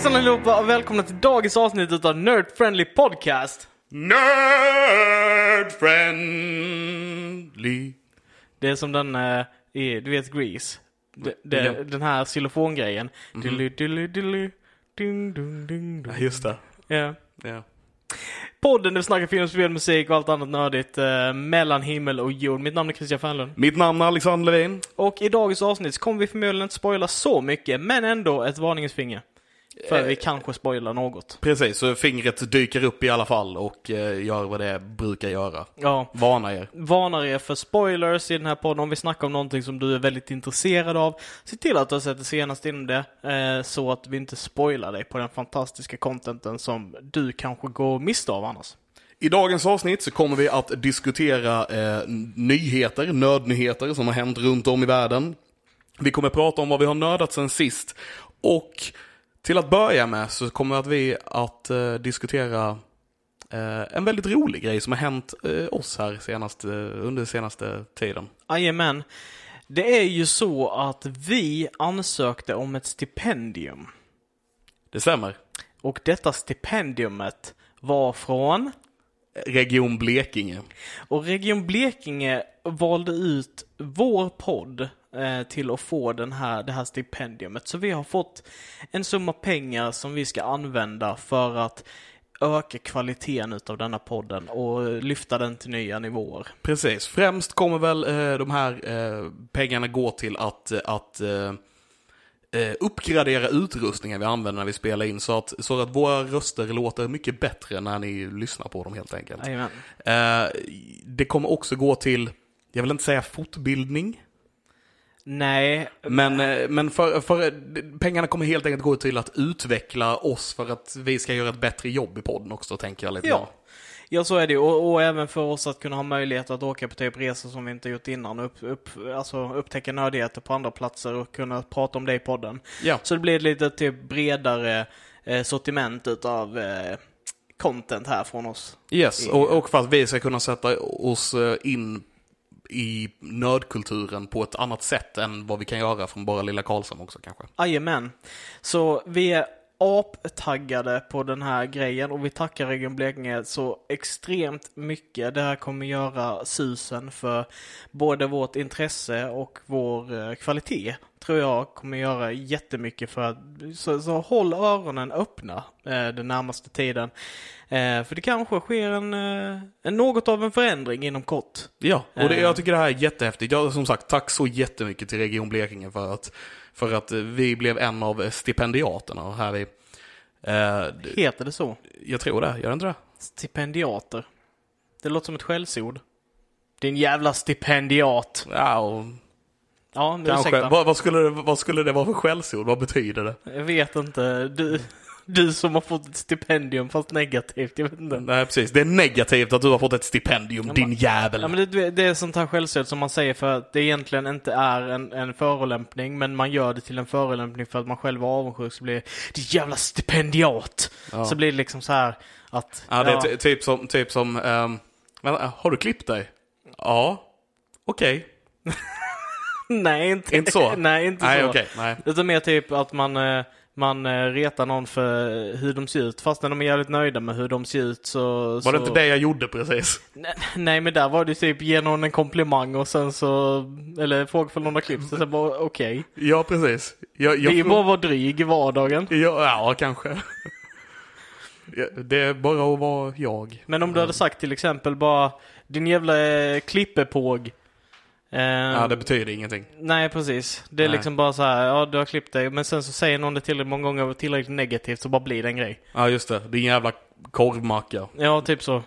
Hejsan allihopa och välkomna till dagens avsnitt av Nerd Friendly Podcast. Nerd friendly. Det är som den eh, i, du vet Grease. Det, det, Ja. Den här xylofongrejen. Dilly, dilly, dilly, ding, ding, ding, Ja, just det. Ja. Ja. Podden där vi snackar film, spel, musik och allt annat nördigt eh, mellan himmel och jord. Mitt namn är Christian Fernlund. Mitt namn är Alexander Levin. Och i dagens avsnitt så kommer vi förmodligen inte spoila så mycket, men ändå ett varningens finger. För Eh. vi kanske spoilar något. Precis, så fingret dyker upp i alla fall och eh, gör vad det brukar göra. Ja. Varna er. varnar er för spoilers i den här podden. Om vi snackar om någonting som du är väldigt intresserad av, se till att du har sett det senast inom det, eh, så att vi inte spoilar dig på den fantastiska contenten som du kanske går miste av annars. I dagens avsnitt så kommer vi att diskutera eh, nyheter, nödnyheter som har hänt runt om i världen. Vi kommer prata om vad vi har nördat sen sist. Och till att börja med så kommer att vi att eh, diskutera eh, en väldigt rolig grej som har hänt eh, oss här senast, under senaste tiden. Jajamän. Det är ju så att vi ansökte om ett stipendium. Det stämmer. Och detta stipendiumet var från Region Blekinge. Och Region Blekinge valde ut vår podd till att få den här, det här stipendiumet. Så vi har fått en summa pengar som vi ska använda för att öka kvaliteten utav denna podden och lyfta den till nya nivåer. Precis. Främst kommer väl eh, de här eh, pengarna gå till att, att eh, eh, uppgradera utrustningen vi använder när vi spelar in så att, så att våra röster låter mycket bättre när ni lyssnar på dem helt enkelt. Eh, det kommer också gå till, jag vill inte säga fortbildning, Nej, men, eh, men för, för, pengarna kommer helt enkelt gå till att utveckla oss för att vi ska göra ett bättre jobb i podden också, tänker jag lite ja. grann. Ja, så är det och, och även för oss att kunna ha möjlighet att åka på typ resor som vi inte gjort innan upp, upp, alltså upptäcka nördigheter på andra platser och kunna prata om det i podden. Ja. Så det blir ett lite typ bredare eh, sortiment utav eh, content här från oss. Yes, och, och för att vi ska kunna sätta oss eh, in i nördkulturen på ett annat sätt än vad vi kan göra från bara lilla Karlshamn också kanske. Jajamän. Så vi är aptaggade på den här grejen och vi tackar Region Blekinge så extremt mycket. Det här kommer göra susen för både vårt intresse och vår eh, kvalitet. Tror jag kommer göra jättemycket för att, så, så håll öronen öppna eh, den närmaste tiden. Eh, för det kanske sker en, eh, en, något av en förändring inom kort. Ja, och det, Eh. jag tycker det här är jättehäftigt. Jag, som sagt, tack så jättemycket till Region Blekinge för att, för att eh, vi blev en av stipendiaterna här vi... Eh, Heter det så? jag tror det, gör det inte det? Stipendiater. Det låter som ett skällsord. Din jävla stipendiat. Ja, och Ja, kanske. ursäkta. Vad, vad, skulle det, vad skulle det vara för skällsord? Vad betyder det? Jag vet inte. Du, du som har fått ett stipendium fast negativt. Jag vet inte. Nej, precis. Det är negativt att du har fått ett stipendium, din jävel. Ja, men det, det är sånt här skällsord som man säger för att det egentligen inte är en, en förolämpning, men man gör det till en förolämpning för att man själv är avundsjuk så blir det Ditt jävla stipendiat! Så blir det liksom så här att... Ja, det är ty- typ som, typ som ehm, vänta, har du klippt dig? Ja. Okej. nej, inte, Inte så? nej, inte Nej, så. okej. Nej. Utan mer typ att man, eh, man eh, retar någon för hur de ser ut. Fast när de är jävligt nöjda med hur de ser ut så... Var så... det inte det jag gjorde precis? Nej, nej, men där var det typ ge någon en komplimang och sen så... Eller fråga för någon har klippt sig. Sen bara okej. Ja, precis. Jag, jag Det är bara att vara dryg i vardagen. ja, ja, kanske. Det är bara att vara jag. Men om du hade sagt till exempel bara din jävla klippepåg. Eh, Ja, det betyder ingenting. Nej, precis. Det är Nej. liksom bara så här, ja du har klippt dig. Men sen så säger någon det tillräckligt många gånger och tillräckligt negativt så bara blir det en grej. Ja, just det. Din jävla korvmacka. Ja, typ så.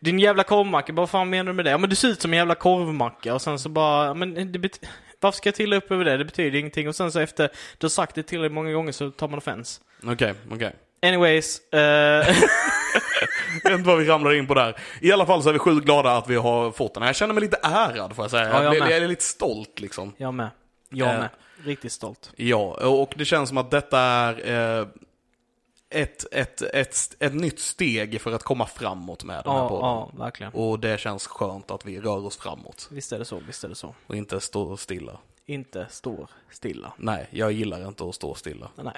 Din jävla korvmacka, vad fan menar du med det? Ja men du ser ut som en jävla korvmacka och sen så bara, men det bet- Varför ska jag till upp över det? Det betyder ingenting. Och sen så efter du har sagt det tillräckligt många gånger så tar man offens. Okej, okej. Anyways. eh, Jag vet inte vad vi ramlar in på där. I alla fall så är vi sjukt glada att vi har fått den här. Jag känner mig lite ärad får jag säga. Ja, jag jag, jag är lite stolt liksom. jag med. Jag Eh. med. Riktigt stolt. Ja, och det känns som att detta är eh, ett, ett, ett, ett nytt steg för att komma framåt med den här Ja, podden. ja, verkligen. Och det känns skönt att vi rör oss framåt Visst är det så, visst är det så. och inte står stilla. Inte står stilla. Nej, jag gillar inte att stå stilla. Nej.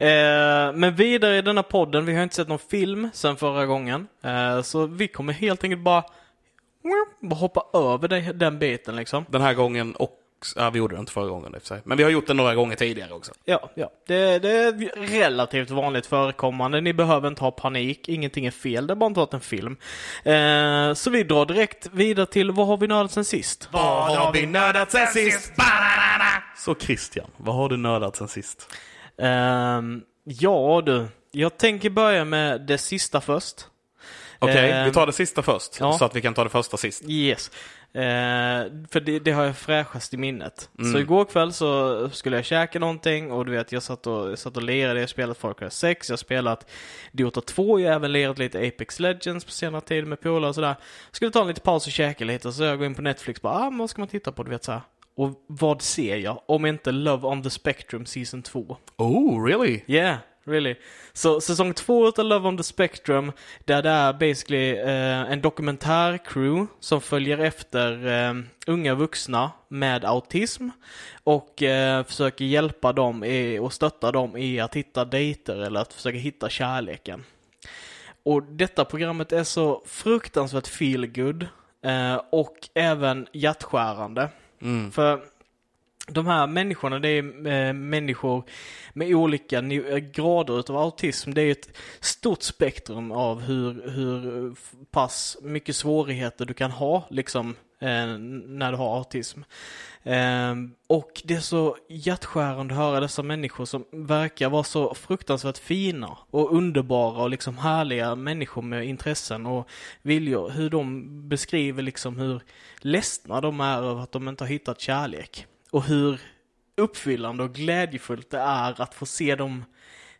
Eh, men vidare i denna podden, vi har inte sett någon film sedan förra gången. Eh, så vi kommer helt enkelt bara, bara hoppa över den biten liksom. Den här gången och, ja vi gjorde det inte förra gången i och för sig. Men vi har gjort det några gånger tidigare också. Ja, ja. Det, det är relativt vanligt förekommande. Ni behöver inte ha panik. Ingenting är fel. Det är bara inte varit en film. Eh, så vi drar direkt vidare till vad har vi nördat sen sist? Vad har vi nördat sen sist? Så Christian, vad har du nördat sen sist? Ehm, ja du, jag tänker börja med det sista först. Okej, Ehm, vi tar det sista först. ja. Så att vi kan ta det första sist. Yes. Eh, för det, det har jag fräschast i minnet. Mm. Så igår kväll så skulle jag käka någonting och du vet jag satt och, jag satt och lirade, jag spelat Far Cry 6, jag har spelat Dota 2, jag har även lirat lite Apex Legends på senare tid med polare och sådär. Skulle ta en liten paus och käka lite så jag går in på Netflix och bara, ah, men vad ska man titta på? Du vet så här. Och vad ser jag? Om inte Love on the Spectrum Season 2. Oh, really? Yeah, really. Så säsong två av Love on the Spectrum, där det är basically eh, en dokumentärcrew som följer efter eh, unga vuxna med autism och eh, försöker hjälpa dem i, och stötta dem i att hitta dejter eller att försöka hitta kärleken. Och detta programmet är så fruktansvärt feel good eh, och även hjärtskärande. Mm. För de här människorna, det är eh, människor med olika eh, grader utav autism. Det är ett stort spektrum av hur, hur eh, pass mycket svårigheter du kan ha, liksom, eh, när du har autism. Eh, och det är så hjärtskärande att höra dessa människor som verkar vara så fruktansvärt fina och underbara och liksom härliga människor med intressen och viljor. Hur de beskriver liksom hur ledsna de är över att de inte har hittat kärlek. Och hur uppfyllande och glädjefullt det är att få se dem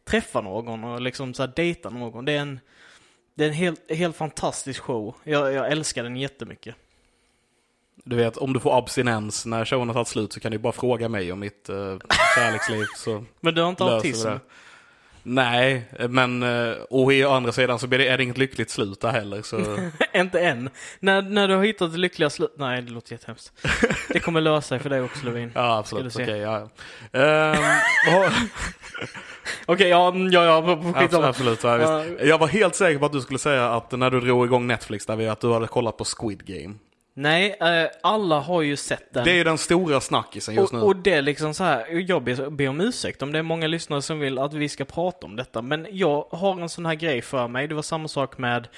träffa någon och liksom så här dejta någon. Det är en, det är en helt, helt fantastisk show. Jag, jag älskar den jättemycket. Du vet, om du får abstinens när showen har tagit slut så kan du bara fråga mig om mitt uh, kärleksliv. Så Men du har inte autism? Nej, men eh, och i andra sidan så blir det, är det inget lyckligt slut där heller. Så inte än. När, när du har hittat det lyckliga slut... Nej, det låter jättehemskt. Det kommer lösa sig för dig också, Lovin. ja, absolut. Okej, ja. ja. Ehm, vad- Okej, ja, ja, ja, Absolut, skitsamma. absolut ja, visst. Jag var helt säker på att du skulle säga att när du drog igång Netflix där vi att du hade kollat på Squid Game. Nej, eh, alla har ju sett den. Det är ju den stora snackisen just nu. Och, och det är liksom så här, jag ber, ber om ursäkt om det är många lyssnare som vill att vi ska prata om detta. Men jag har en sån här grej för mig. Det var samma sak med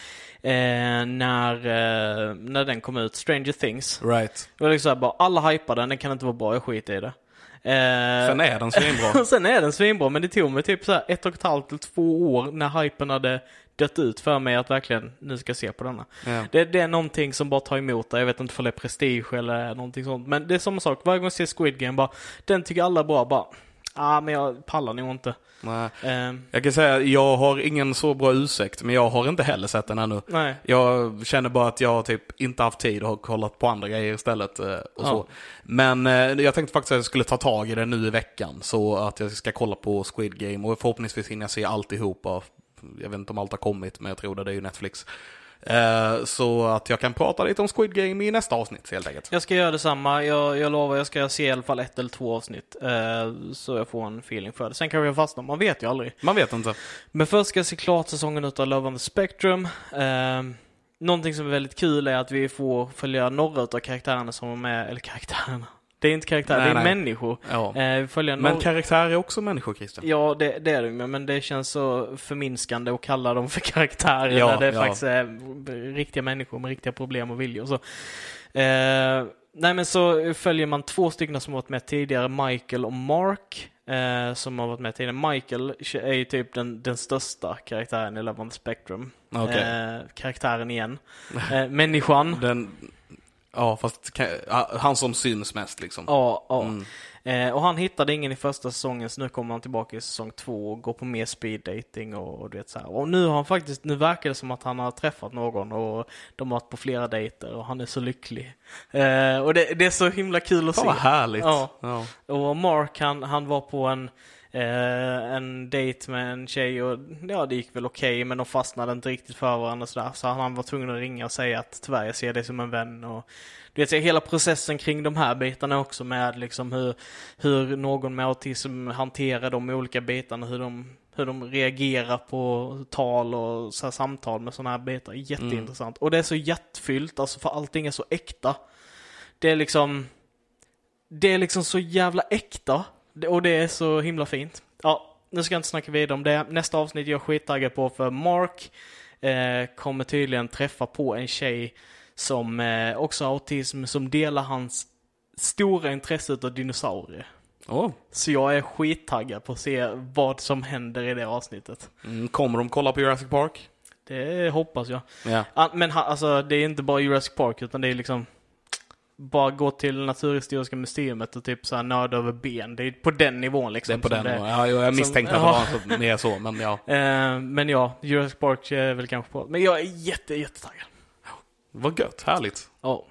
eh, när, eh, när den kom ut, Stranger Things. Right. Det var liksom så här, bara, alla hypar den, den kan inte vara bra, jag skiter i det. Eh, Sen är den svinbra. sen är den svinbra, men det tog mig typ så här ett och ett halvt till två år när hypen hade dött ut för mig att verkligen, nu ska jag se på denna. Ja. Det, det är någonting som bara tar emot dig. Jag vet inte om det är prestige eller någonting sånt. Men det är samma sak. Varje gång jag ser Squid Game bara, den tycker alla är bra. Bara, ah men jag pallar nog inte. Nej. Ehm, Jag kan säga, jag har ingen så bra ursäkt, men jag har inte heller sett den ännu. nej. Jag känner bara att jag typ inte haft tid och har kollat på andra grejer istället. eh, Och Ja. så. Men eh, jag tänkte faktiskt att jag skulle ta tag i det nu i veckan. Så att jag ska kolla på Squid Game och förhoppningsvis hinner jag se alltihopa. Jag vet inte om allt har kommit, men jag tror det, det är ju Netflix. Eh, Så att jag kan prata lite om Squid Game i nästa avsnitt helt enkelt. Jag ska göra detsamma. Jag, jag lovar, jag ska se i alla fall ett eller två avsnitt. eh, så jag får en feeling för det. Sen kan jag fastna, man vet ju aldrig. Man vet inte. Men först ska jag se klart säsongen utav Love on the Spectrum. Ehm, någonting som är väldigt kul är att vi får följa några utav karaktärerna som var med, eller karaktärerna. Det är inte karaktärer, Nej, det är nej. människor. Ja. Eh, följer Men några- karaktärer är också människor, Christian. Ja, det, det är det ju, men det känns så förminskande att kalla dem för karaktärer Ja, när det ja. faktiskt är riktiga människor med riktiga problem och viljor. Så. Eh, nej, men så följer man två stycken som har varit med tidigare, Michael och Mark. Eh, som har varit med tidigare. Michael är ju typ den, den största karaktären i Love on the Spectrum. Okej. Eh, karaktären igen. Eh, människan. Den, Ja, fast han som syns mest liksom. Ja, ja. Eh, och han hittade ingen i första säsongen, så nu kommer han tillbaka i säsong två och går på mer speed dating och, och du vet så här. Och nu har han faktiskt, nu verkar det som att han har träffat någon och de har varit på flera dejter och han är så lycklig. Eh, och det, det är så himla kul att Fan se. vad härligt. Ja. Ja. Och Mark han, han var på en, eh, en dejt med en tjej och ja det gick väl okej men de fastnade inte riktigt för varandra och sådär. Så han var tvungen att ringa och säga att tyvärr jag ser dig som en vän och du vet, hela processen kring de här bitarna också med liksom hur, hur någon med autism hanterar de olika bitarna, hur de, hur de reagerar på tal och så samtal med sådana här bitar. Jätteintressant. Och det är så hjärtfyllt, alltså för allting är så äkta. Det är liksom, det är liksom så jävla äkta. Och det är så himla fint. Ja, nu ska jag inte snacka vidare om det. Nästa avsnitt är jag skittaggad på för Mark eh, kommer tydligen träffa på en tjej som eh, också har autism, som delar hans stora intresse av dinosaurier. Åh. Så jag är skittaggad på att se vad som händer i det avsnittet. Mm, kommer de kolla på Jurassic Park? Det hoppas jag. Ja. Ah, Men alltså, det är inte bara Jurassic Park, utan det är liksom bara gå till Naturhistoriska museet och typ så här nörda över ben. Det är på den nivån Det liksom. är på den. det- Ja, jag misstänkte som- att det var mer så, men ja. Eh, men ja, Jurassic Park är väl kanske på. Men jag är jätte, jättetaggad. Vad gött, härligt. Ja.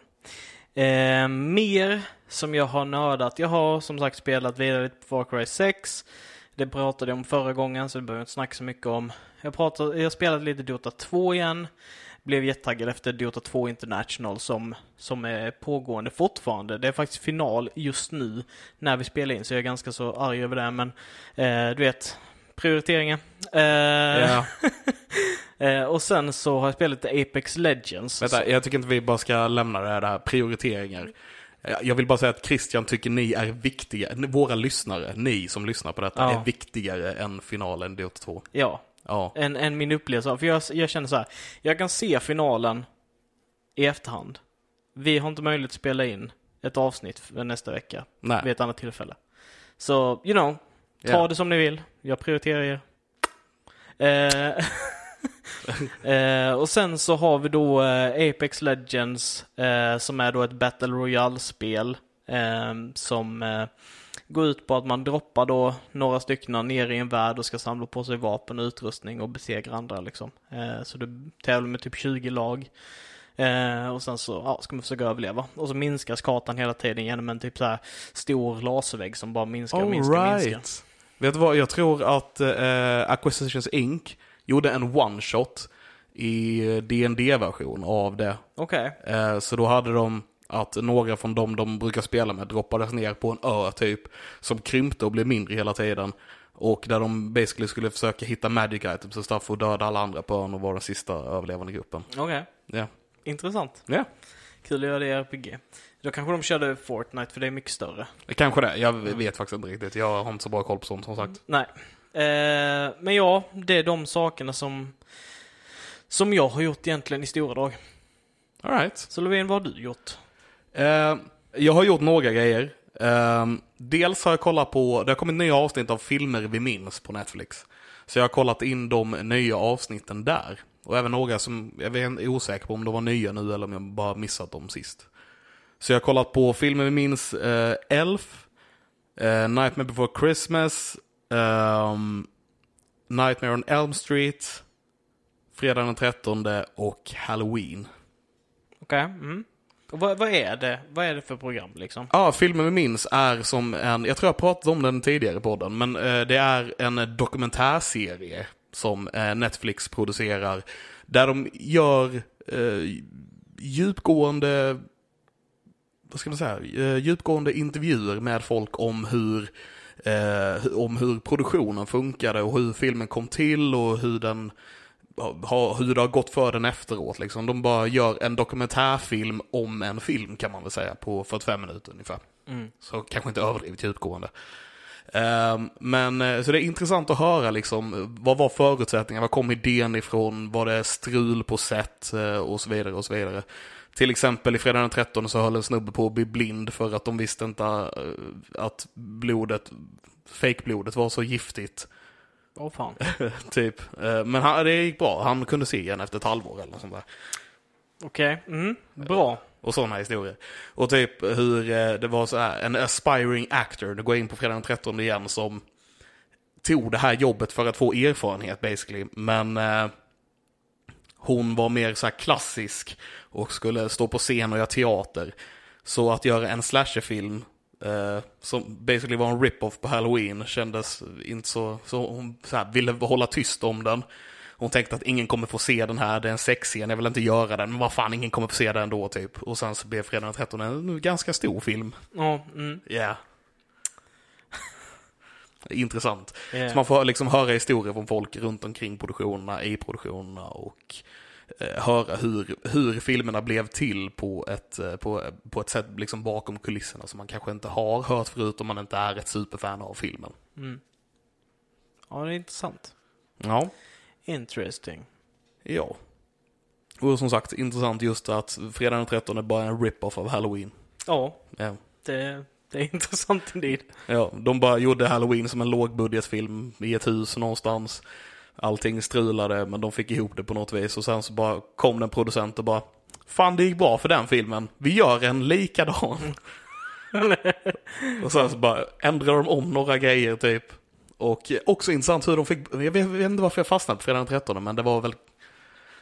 Eh, mer som jag har nördat. Jag har som sagt spelat vidare lite på Far Cry 6. Det pratade jag om förra gången så det behöver jag inte snacka så mycket om. Jag, pratade, jag spelade lite Dota 2 igen. Blev jättetaggad efter Dota 2 International som, som är pågående fortfarande. Det är faktiskt final just nu när vi spelar in så jag är ganska så arg över det men eh, du vet prioriteringen. Eh, Ja. eh, och sen så har jag spelat Apex Legends. Vänta, jag tycker inte vi bara ska lämna det här, det här prioriteringar. Jag vill bara säga att Christian tycker ni är viktiga, våra lyssnare, ni som lyssnar på detta, Ja. är viktigare än finalen Dota 2. Ja, Ja. än, än min upplevelse. För jag, jag känner så här, jag kan se finalen i efterhand. Vi har inte möjlighet att spela in ett avsnitt för nästa vecka Nej. vid ett annat tillfälle. Så, you know, ta Ja. det som ni vill. Jag prioriterar er. Eh, eh, och sen så har vi då eh, Apex Legends eh, som är då ett Battle Royale-spel eh, som går ut på att man droppar då några stycken ner i en värld och ska samla på sig vapen och utrustning och besegra andra liksom. Eh, så du tävlar med typ 20 lag. Eh, och sen så ja, ska man försöka överleva. Och så minskas kartan hela tiden genom en typ så här stor laservägg som bara minskar och minskar och minskar. right. Vet du vad, jag tror att eh, Acquisitions Inc. gjorde en one-shot i dd version av det. Okej. Eh, så då hade de att några från dem de brukar spela med droppades ner på en ö typ, som krympte och blev mindre hela tiden. Och där de basically skulle försöka hitta magic items och stuff och döda alla andra på ön och vara den sista överlevande gruppen. Okej. Ja. Intressant. Ja, Kul att göra det i RPG. Då kanske de körde Fortnite för det är mycket större. kanske det. Jag vet faktiskt inte riktigt. Jag har inte så bra koll på sånt som sagt. Nej. Eh, men ja, det är de sakerna som som jag har gjort egentligen i stora drag. Alright. Så Lovén, vad har du gjort? Eh, jag har gjort några grejer. Eh, dels har jag kollat på, det har kommit nya avsnitt av filmer vi minns på Netflix. Så jag har kollat in de nya avsnitten där. Och även några som, jag är osäker på om de var nya nu eller om jag bara missat dem sist. Så jag har kollat på filmer vi minns, eh, Elf, eh, Nightmare before Christmas, ehm, Nightmare on Elm Street, Fredag den 13 och Halloween. Okej. Mm. Och vad, vad är det? Vad är det för program liksom? Ja, filmen vi minns är som en, jag tror jag pratade om den tidigare i podden, men eh, det är en dokumentärserie som eh, Netflix producerar. Där de gör eh, djupgående, vad ska man säga, eh, djupgående intervjuer med folk om hur, eh, om hur produktionen funkade och hur filmen kom till och hur den ha, hur det har gått för den efteråt. Liksom. De bara gör en dokumentärfilm om en film kan man väl säga på 45 minuter ungefär. Mm. Så kanske inte överdrivet djupgående. Ehm, men eh, så det är intressant att höra liksom, vad var förutsättningarna, var kom idén ifrån, var det strul på set eh, och så vidare och så vidare. Till exempel i Fredag den 13 så höll en snubbe på att bli blind för att de visste inte eh, att blodet, fejkblodet var så giftigt. Åh fan. typ. Eh, Men han, det gick bra, han kunde se igen efter ett halvår eller något sånt där. Okej. Mm. Bra. och sådana historier. Och typ hur eh, det var så här, en aspiring actor, nu går jag in på fredag den 13 igen, som tog det här jobbet för att få erfarenhet basically. Men eh, hon var mer så här klassisk och skulle stå på scen och göra teater. Så att göra en slasherfilm eh, som basically var en rip-off på Halloween kändes inte så, så hon så här, ville hålla tyst om den. Hon tänkte att ingen kommer få se den här, det är en sexscen, jag vill inte göra den, men vad fan, ingen kommer få se den ändå typ. Och sen så blev Fredag den 13 en ganska stor film. Ja, mm. Yeah. Intressant. Yeah. Så man får liksom höra historier från folk runt omkring produktionerna, i produktionerna och höra hur, hur filmerna blev till på ett, eh, på, på ett sätt liksom bakom kulisserna som man kanske inte har hört förut om man inte är ett superfan av filmen. Mm. Ja, det är intressant. Ja. Interesting. Ja. Och som sagt, intressant just att fredag den 13 är bara en rip-off av Halloween. Ja, Ja. det, det är intressant indeed. Ja, de bara gjorde Halloween som en lågbudgetfilm i ett hus någonstans. Allting strulade, men de fick ihop det på något vis. Och sen så bara kom en producent och bara Fan, det gick bra för den filmen. Vi gör en likadan. och sen så bara ändrade de om några grejer typ. Och också intressant hur de fick, jag vet, jag vet inte varför jag fastnade på fredag den 13, men det var väl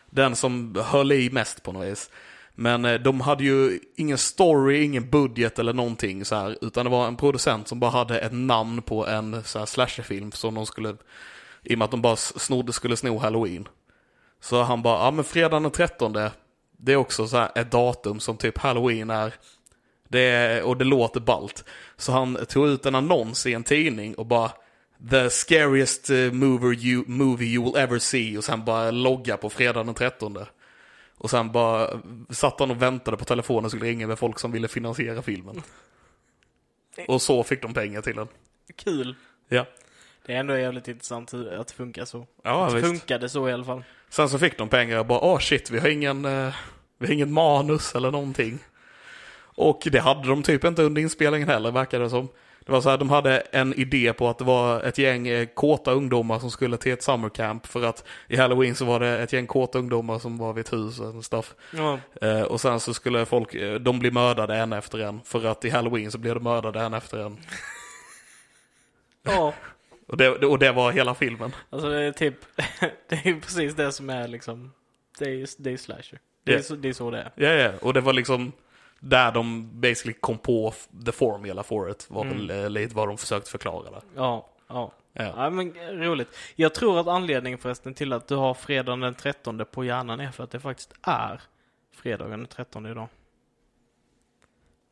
den som höll i mest på något vis. Men eh, de hade ju ingen story, ingen budget eller någonting så här, utan det var en producent som bara hade ett namn på en så här slasherfilm som de skulle, i och med att de bara snodde, skulle sno halloween. Så han bara, ja men fredag den 13, det är också så här ett datum som typ halloween är. Det är, och det låter balt. Så han tog ut en annons i en tidning och bara The scariest eh, movie you, movie you will ever see och sen bara logga på fredag den 13. Och sen bara satt han och väntade på telefonen och skulle ringa med folk som ville finansiera filmen. Och så fick de pengar till den. Kul. Ja. Det är ändå jävligt intressant att det funkar så. Ja, det visst. funkade så i alla fall. Sen så fick de pengar och bara, åh shit, vi har ingen, eh, vi har ingen manus eller någonting. Och det hade de typ inte under inspelningen heller, verkar det som. Det var så här, de hade en idé på att det var ett gäng eh, kåta ungdomar som skulle till ett summercamp. För att i halloween så var det ett gäng kåta ungdomar som var vid ett hus och stuff. Ja. Eh, och sen så skulle folk, eh, de bli mördade en efter en. För att i halloween så blev de mördade en efter en. ja. Och det, och det var hela filmen. Alltså det är typ, det är ju precis det som är liksom, det är ju det är slasher. Det är, så, det är så det är. Ja, ja, och det var liksom där de basically kom på the formula for it. Var Mm. väl eh, lite vad de försökte förklara där. Ja, ja. Ja. Ja men eh, roligt. Jag tror att anledningen förresten till att du har fredagen den 13 på hjärnan är för att det faktiskt är fredagen den 13 idag.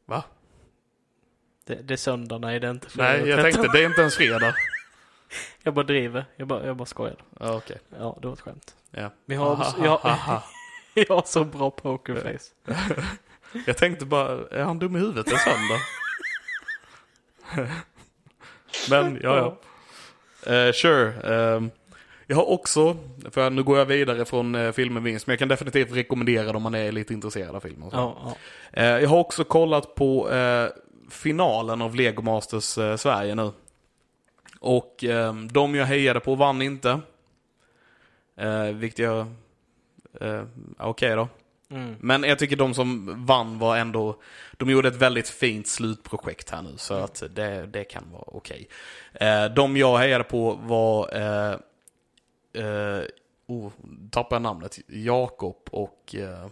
Va? Det, det är söndag, nej det är inte fredag Nej, jag 13. tänkte det är inte ens fredag. Jag bara driver. Jag bara, jag bara skojar. Ja, okej. Ja, det var ett skämt. Ja. Vi har, jag, jag har så bra pokerface. Jag tänkte bara, är han dum i huvudet? Det är söndag. Men, ja, ja. Eh, sure. ehm, jag har också, för nu går jag vidare från uh, filmen Vinst, men jag kan definitivt rekommendera dem om man är lite intresserad av filmen. och så. Ja, ja. Eh, jag har också kollat på eh, finalen av Lego Masters eh, Sverige nu. Och eh, de jag hejade på vann inte. Eh, vilket jag... Eh, Okej då. Mm. Men jag tycker de som vann var ändå... De gjorde ett väldigt fint slutprojekt här nu. Så att det, det kan vara okej. Eh, de jag hejade på var... Eh, eh, oh, tappade jag namnet. Jakob och... Eh,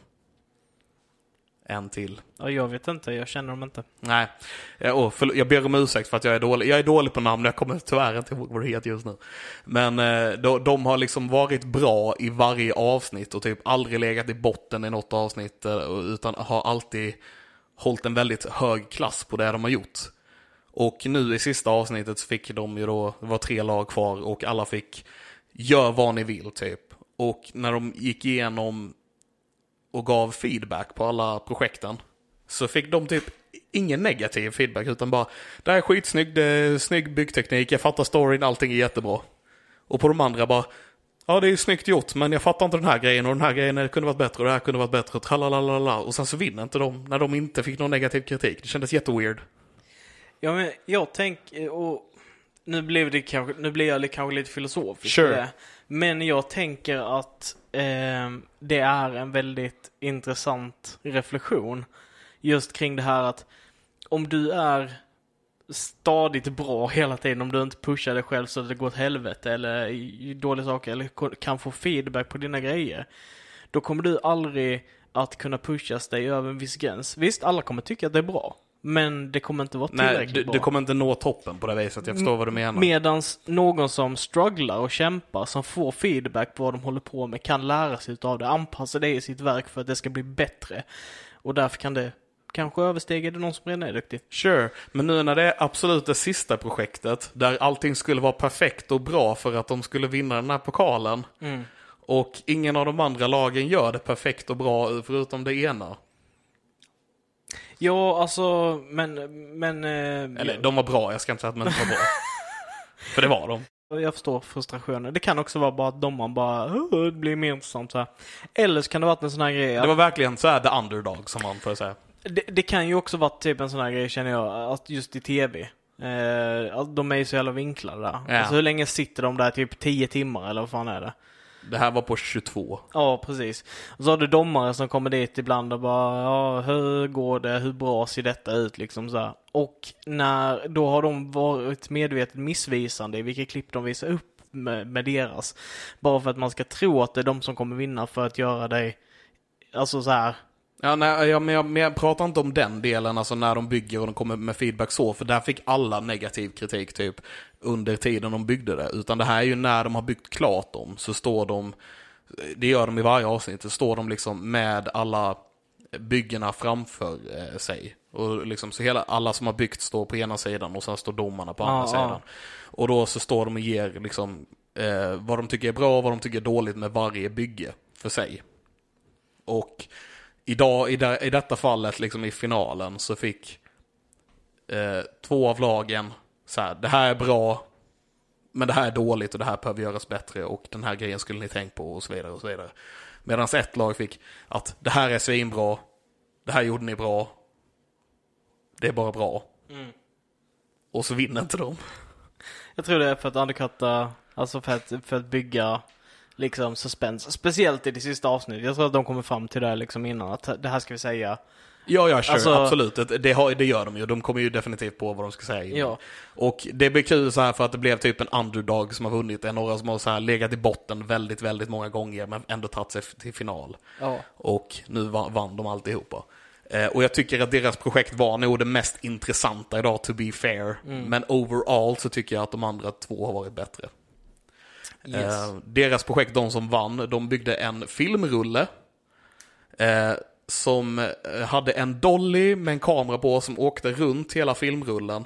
en till. ja, jag vet inte. Jag känner dem inte. Nej, oh, förl- jag ber om ursäkt för att jag är dålig. Jag är dålig på namn, jag kommer tyvärr inte ihåg vad det heter just nu. Men eh, de, de har liksom varit bra i varje avsnitt och typ aldrig legat i botten i något avsnitt. eh, Utan har alltid hållit en väldigt hög klass på det de har gjort. Och nu i sista avsnittet så fick de ju då, det var tre lag kvar och alla fick gör vad ni vill typ. Och när de gick igenom och gav feedback på alla projekten så fick de typ ingen negativ feedback utan bara det här är skitsnyggt, det är snygg byggteknik, jag fattar storyn, allting är jättebra. Och på de andra bara ja det är snyggt gjort men jag fattar inte den här grejen och den här grejen kunde varit bättre och det här kunde varit bättre och tralalala och sen så vinner inte de när de inte fick någon negativ kritik. Det kändes jätteweird. Ja, men jag tänker, och nu blev det kanske, nu blir jag kanske lite filosofisk. Sure. det. Men jag tänker att eh, det är en väldigt intressant reflektion. Just kring det här att om du är stadigt bra hela tiden, om du inte pushar dig själv så att det går åt helvete eller dåliga saker eller kan få feedback på dina grejer. Då kommer du aldrig att kunna pushas dig över en viss gräns. Visst, alla kommer tycka att det är bra. Men det kommer inte vara Nej, tillräckligt du, bra. du kommer inte nå toppen på det viset. Jag förstår vad du menar. Medans någon som strugglar och kämpar, som får feedback på vad de håller på med, kan lära sig utav det, anpassa det i sitt verk för att det ska bli bättre. Och därför kan det kanske överstiga det någon som redan är duktig. Sure, men nu när det är absolut det sista projektet, där allting skulle vara perfekt och bra för att de skulle vinna den här pokalen, Mm. och ingen av de andra lagen gör det perfekt och bra förutom det ena. Ja, alltså, men, men... Eh, Eller, de var bra, jag ska inte säga att de inte var bra. för det var de. Jag förstår frustrationen. Det kan också vara bara att domaren bara, "Åh, det blir mer intressant så här. Eller så kan det varit en sån här grej. Det var verkligen så här the underdog som man får säga. Det, det kan ju också vara typ en sån här grej känner jag, att just i tv. Eh, att de är ju så jävla vinklade där. Ja. Alltså hur länge sitter de där? Typ 10 timmar eller vad fan är det? Det här var på 22. Ja, precis. Och så har du domare som kommer dit ibland och bara, ja, hur går det? Hur bra ser detta ut? Liksom så här. Och när, då har de varit medvetet missvisande i vilka klipp de visar upp med, med deras. Bara för att man ska tro att det är de som kommer vinna för att göra dig, alltså så här. Ja, nej, jag, men jag, men jag pratar inte om den delen, alltså när de bygger och de kommer med feedback så, för där fick alla negativ kritik typ under tiden de byggde det. Utan det här är ju när de har byggt klart dem, så står de, det gör de i varje avsnitt, så står de liksom med alla byggena framför eh, sig. Och liksom, så hela, alla som har byggt står på ena sidan och sen står domarna på andra Ja, sidan. ja. Och då så står de och ger liksom, eh, vad de tycker är bra och vad de tycker är dåligt med varje bygge för sig. Och idag, i, det, i detta fallet, liksom i finalen, så fick eh, två av lagen så här, det här är bra, men det här är dåligt och det här behöver göras bättre och den här grejen skulle ni tänkt på och så vidare och så vidare. Medan ett lag fick att det här är svinbra, det här gjorde ni bra, det är bara bra. Och så vinner inte de. Jag tror det är för att undercutta, alltså för att, för att bygga liksom suspense. Speciellt i det sista avsnittet. Jag tror att de kommer fram till det liksom innan, att det här ska vi säga. Ja, ja, sure, Alltså- absolut. Det, har, det gör de ju. De kommer ju definitivt på vad de ska säga. Ja. Och det blir kul så här för att det blev typ en underdog som har vunnit. Det är några som har så här legat i botten väldigt, väldigt många gånger men ändå tagit sig till final. Ja. Och nu vann, de alltihopa. Eh, och jag tycker att deras projekt var nog det mest intressanta idag, to be fair. Men overall så tycker jag att de andra två har varit bättre. Yes. Eh, deras projekt, de som vann, de byggde en filmrulle. Eh, som eh, hade en dolly med en kamera på som åkte runt hela filmrullen.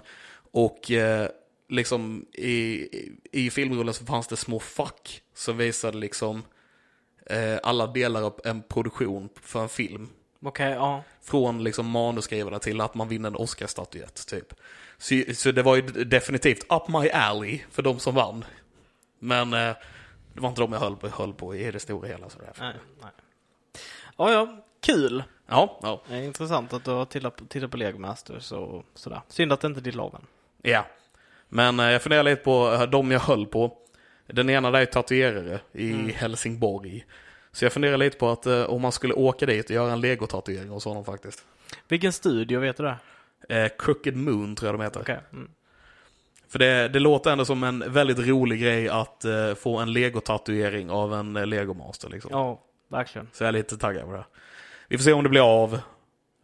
Och eh, liksom i, i, filmrullen så fanns det små fack som visade liksom alla delar av en produktion för en film. Okej, ja. Från liksom manusskrivarna till att man vinner en Oscarsstatyett typ. Så, så det var ju definitivt up my alley för de som vann. Men eh, det var inte de jag höll på, höll på i det stora hela. Sådär. Nej, nej. Ja, ja. Kul. Ja, ja. Det är intressant att du har tittat på, tittat på Lego Masters och sådär. Synd att det inte är ditt lag ja. Men eh, jag funderar lite på eh, de jag höll på. Den ena där är tatuerare i Helsingborg. Så jag funderar lite på att eh, om man skulle åka dit och göra en legotatuering hos honom faktiskt. Vilken studio, vet du det? Eh, Crooked Moon tror jag de heter. Okej. Mm. För det, det låter ändå som en väldigt rolig grej att eh, få en legotatuering av en eh, legomaster liksom. Ja, verkligen. Så jag är lite taggad på det. Vi får se om det blir av.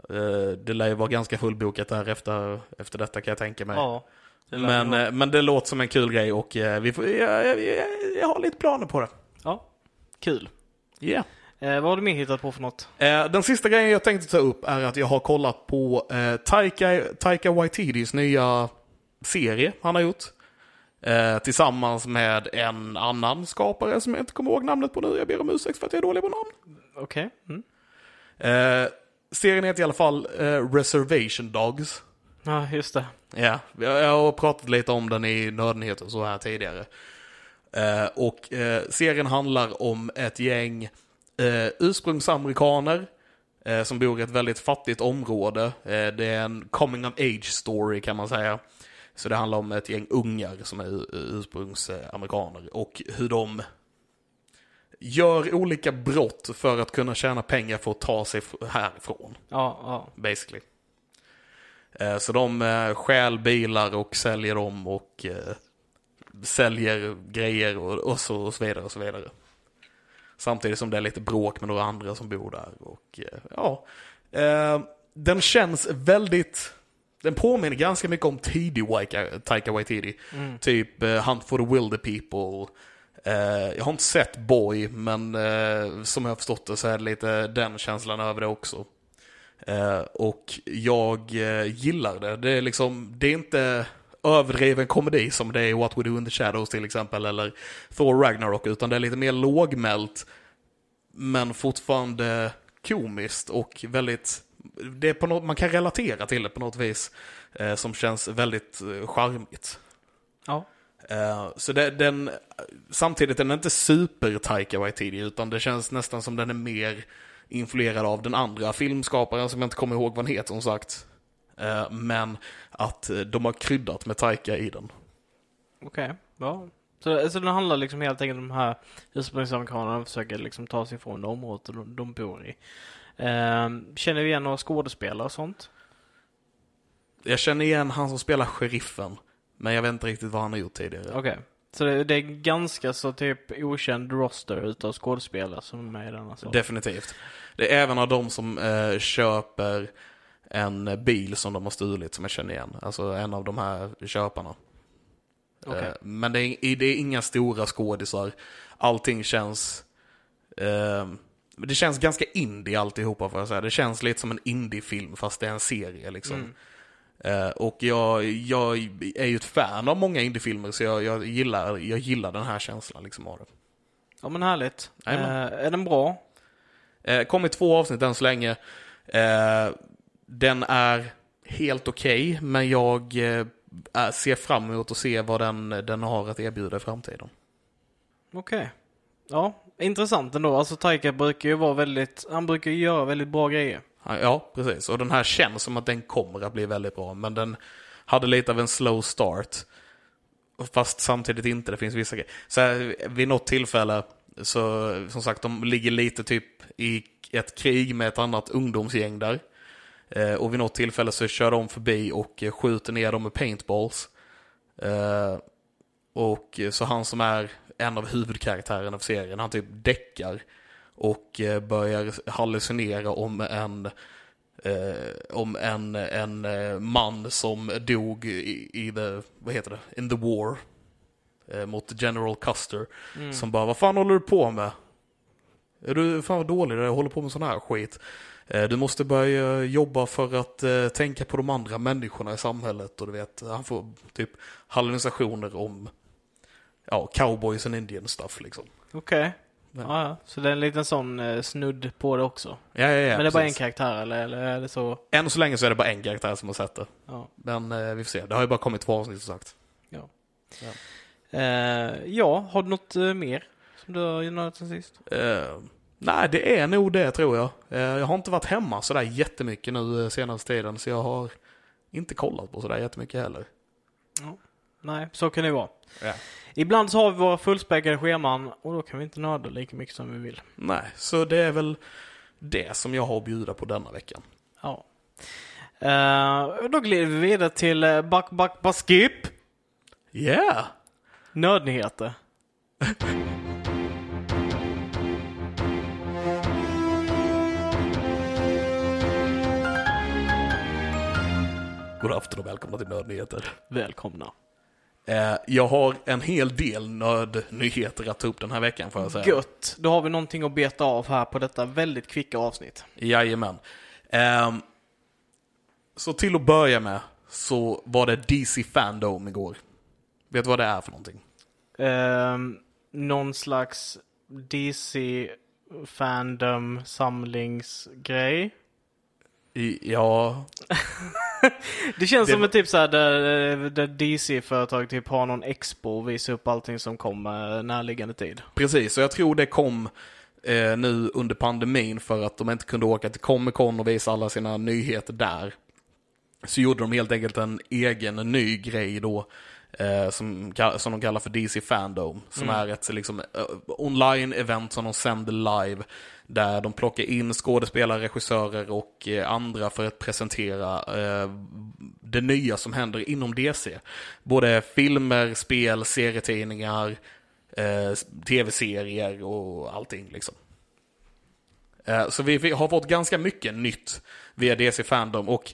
Eh, det lär ju vara ganska fullbokat där efter, efter detta kan jag tänka mig. Ja. det men, vara. eh, men det låter som en kul grej och eh, vi får, jag, jag, jag, jag har lite planer på det. Ja, kul. Yeah. Eh, vad har du mer hittat på för något? Eh, den sista grejen jag tänkte ta upp är att jag har kollat på eh, Taika, Taika Waititis nya serie han har gjort. Eh, tillsammans med en annan skapare som jag inte kommer ihåg namnet på nu. Jag ber om ursäkt för att jag är dålig på namn. Okej. Mm. Eh, serien heter i alla fall eh, Reservation Dogs. Ja, just det. Ja, jag har pratat lite om den i Nördnyheter och så här tidigare. Eh, och eh, serien handlar om ett gäng eh, ursprungsamerikaner som bor i ett väldigt fattigt område. Det är en coming of age story kan man säga. Så det handlar om ett gäng ungar som är ursprungsamerikaner och hur de gör olika brott för att kunna tjäna pengar för att ta sig härifrån. Ja, ja. Basically. Eh, Så de eh, stjäl bilar och säljer dem och eh, säljer grejer och, så, och så vidare och så vidare. Samtidigt som det är lite bråk med några andra som bor där. Och ja, den känns väldigt, den påminner ganska mycket om tidig Taika Waititi. Mm. Typ eh, Hunt for the Wilder People. Eh, jag har inte sett Boy, men eh, som jag har förstått det så är det lite den känslan över det också. Och jag gillar det. Det är liksom, det är inte överdriven komedi som det är i What We Do In The Shadows till exempel, eller Thor Ragnarok, utan det är lite mer lågmält, men fortfarande komiskt och väldigt, det är på något, man kan relatera till det på något vis, eh, som känns väldigt eh, charmigt. Ja. Eh, så det, den, samtidigt är den inte super Taika Waititi, utan det känns nästan som den är mer influerad av den andra filmskaparen som jag inte kommer ihåg vad han heter som sagt. Eh, men att eh, de har kryddat med Taika i den. Okej. Ja. Så, så den handlar liksom helt enkelt om de här ursprungsamerikanerna försöker liksom ta sig ifrån det området de, de bor i. Ehm, känner vi igen några skådespelare och sånt? Jag känner igen han som spelar sheriffen, men jag vet inte riktigt vad han har gjort tidigare. Okej. Så det, det är ganska så typ okänd roster utav skådespelare som är med i den alltså? Definitivt. Det är även av de som eh, köper en bil som de har stulit som jag känner igen. Alltså en av de här köparna. Okej. Eh, Men det är, det är inga stora skådisar. Allting känns... Eh, det känns ganska indie alltihopa får jag säga. Det känns lite som en indiefilm fast det är en serie liksom. Mm. Eh, och jag, jag är ju ett fan av många indiefilmer så jag, jag, gillar, jag gillar den här känslan liksom av det. Ja men härligt. Eh, är den bra? Eh, kommit två avsnitt än så länge. Eh, den är helt okej, men jag ser fram emot att se vad den, den har att erbjuda i framtiden. Okej. Ja, intressant ändå. Alltså Taika brukar ju vara väldigt, han brukar ju göra väldigt bra grejer. Ja, precis. Och den här känns som att den kommer att bli väldigt bra, men den hade lite av en slow start. Fast samtidigt inte, det finns vissa grejer. Så här, vid något tillfälle, så som sagt, de ligger lite typ i ett krig med ett annat ungdomsgäng där. Eh, och vid något tillfälle så kör de förbi och skjuter ner dem med paintballs. Eh, och så han som är en av huvudkaraktärerna för serien, han typ däckar och eh, börjar hallucinera om en eh, om en, en eh, man som dog i, i the, vad heter det, in the war eh, mot General Custer. Mm. Som bara, vad fan håller du på med? Är du fan vad dålig du håller på med sån här skit? Eh, du måste börja jobba för att eh, tänka på de andra människorna i samhället och du vet, han får typ hallucinationer om ja, cowboys and indian stuff liksom. Okej. Ja. Ja, ja. Så det är en liten sån eh, snudd på det också. Ja, ja, ja, Men det är bara en precis. karaktär eller, eller är det så? Än så länge så är det bara en karaktär som har sett det. Ja. Men eh, vi får se. Det har ju bara kommit två avsnitt som sagt. Eh, ja, har du något eh, mer som du har nördat sen sist? Eh, nej, det är nog det tror jag. Eh, jag har inte varit hemma sådär jättemycket nu senaste tiden, så jag har inte kollat på sådär jättemycket heller. Nej, så kan det vara. Ja. Ibland så har vi våra fullspäckade scheman och då kan vi inte nörda lika mycket som vi vill. Nej, så det är väl det som jag har att bjuda på denna veckan. Ja. Eh, då glider vi vidare till uh, Back Back Baskip. Yeah! Nördnyheter. God afton och välkomna till Nördnyheter. Välkomna. Eh, jag har en hel del nördnyheter att ta upp den här veckan får jag säga. Gött. Då har vi någonting att beta av här på detta väldigt kvicka avsnitt. Jajamän. Ehm, så till att börja med så var det DC Fandom igår. Vet du vad det är för någonting? Um, någon slags DC Fandom samlingsgrej. Ja, Det känns Det som en typ såhär där, där DC-företag typ har någon expo och visar upp allting som kommer närliggande tid. precis. Så jag tror det kom eh, nu under pandemin för att de inte kunde åka till Comic Con och visa alla sina nyheter där. Så gjorde de helt enkelt en egen ny grej då. Eh, som, som de kallar för DC Fandom. Som är ett liksom, eh, online-event som de sänder live. Där de plockar in skådespelare, regissörer och eh, andra för att presentera eh, det nya som händer inom DC. Både filmer, spel, serietidningar, tv-serier och allting liksom. Så vi vi har fått ganska mycket nytt via DC Fandom och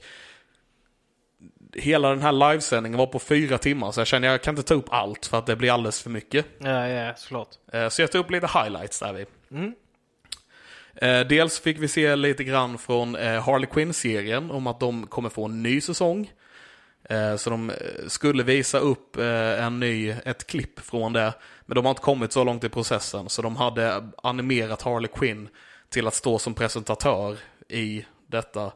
hela den här livesändningen var på fyra timmar så jag känner jag kan inte ta upp allt för att det blir alldeles för mycket. Ja, ja, såklart. Eh, Så jag tog upp lite highlights där vi. Mm. Eh, Dels fick vi se lite grann från eh, Harley Quinn-serien om att de kommer få en ny säsong. Så de skulle visa upp en ny, ett klipp från det. Men de har inte kommit så långt i processen. Så de hade animerat Harley Quinn till att stå som presentatör i detta.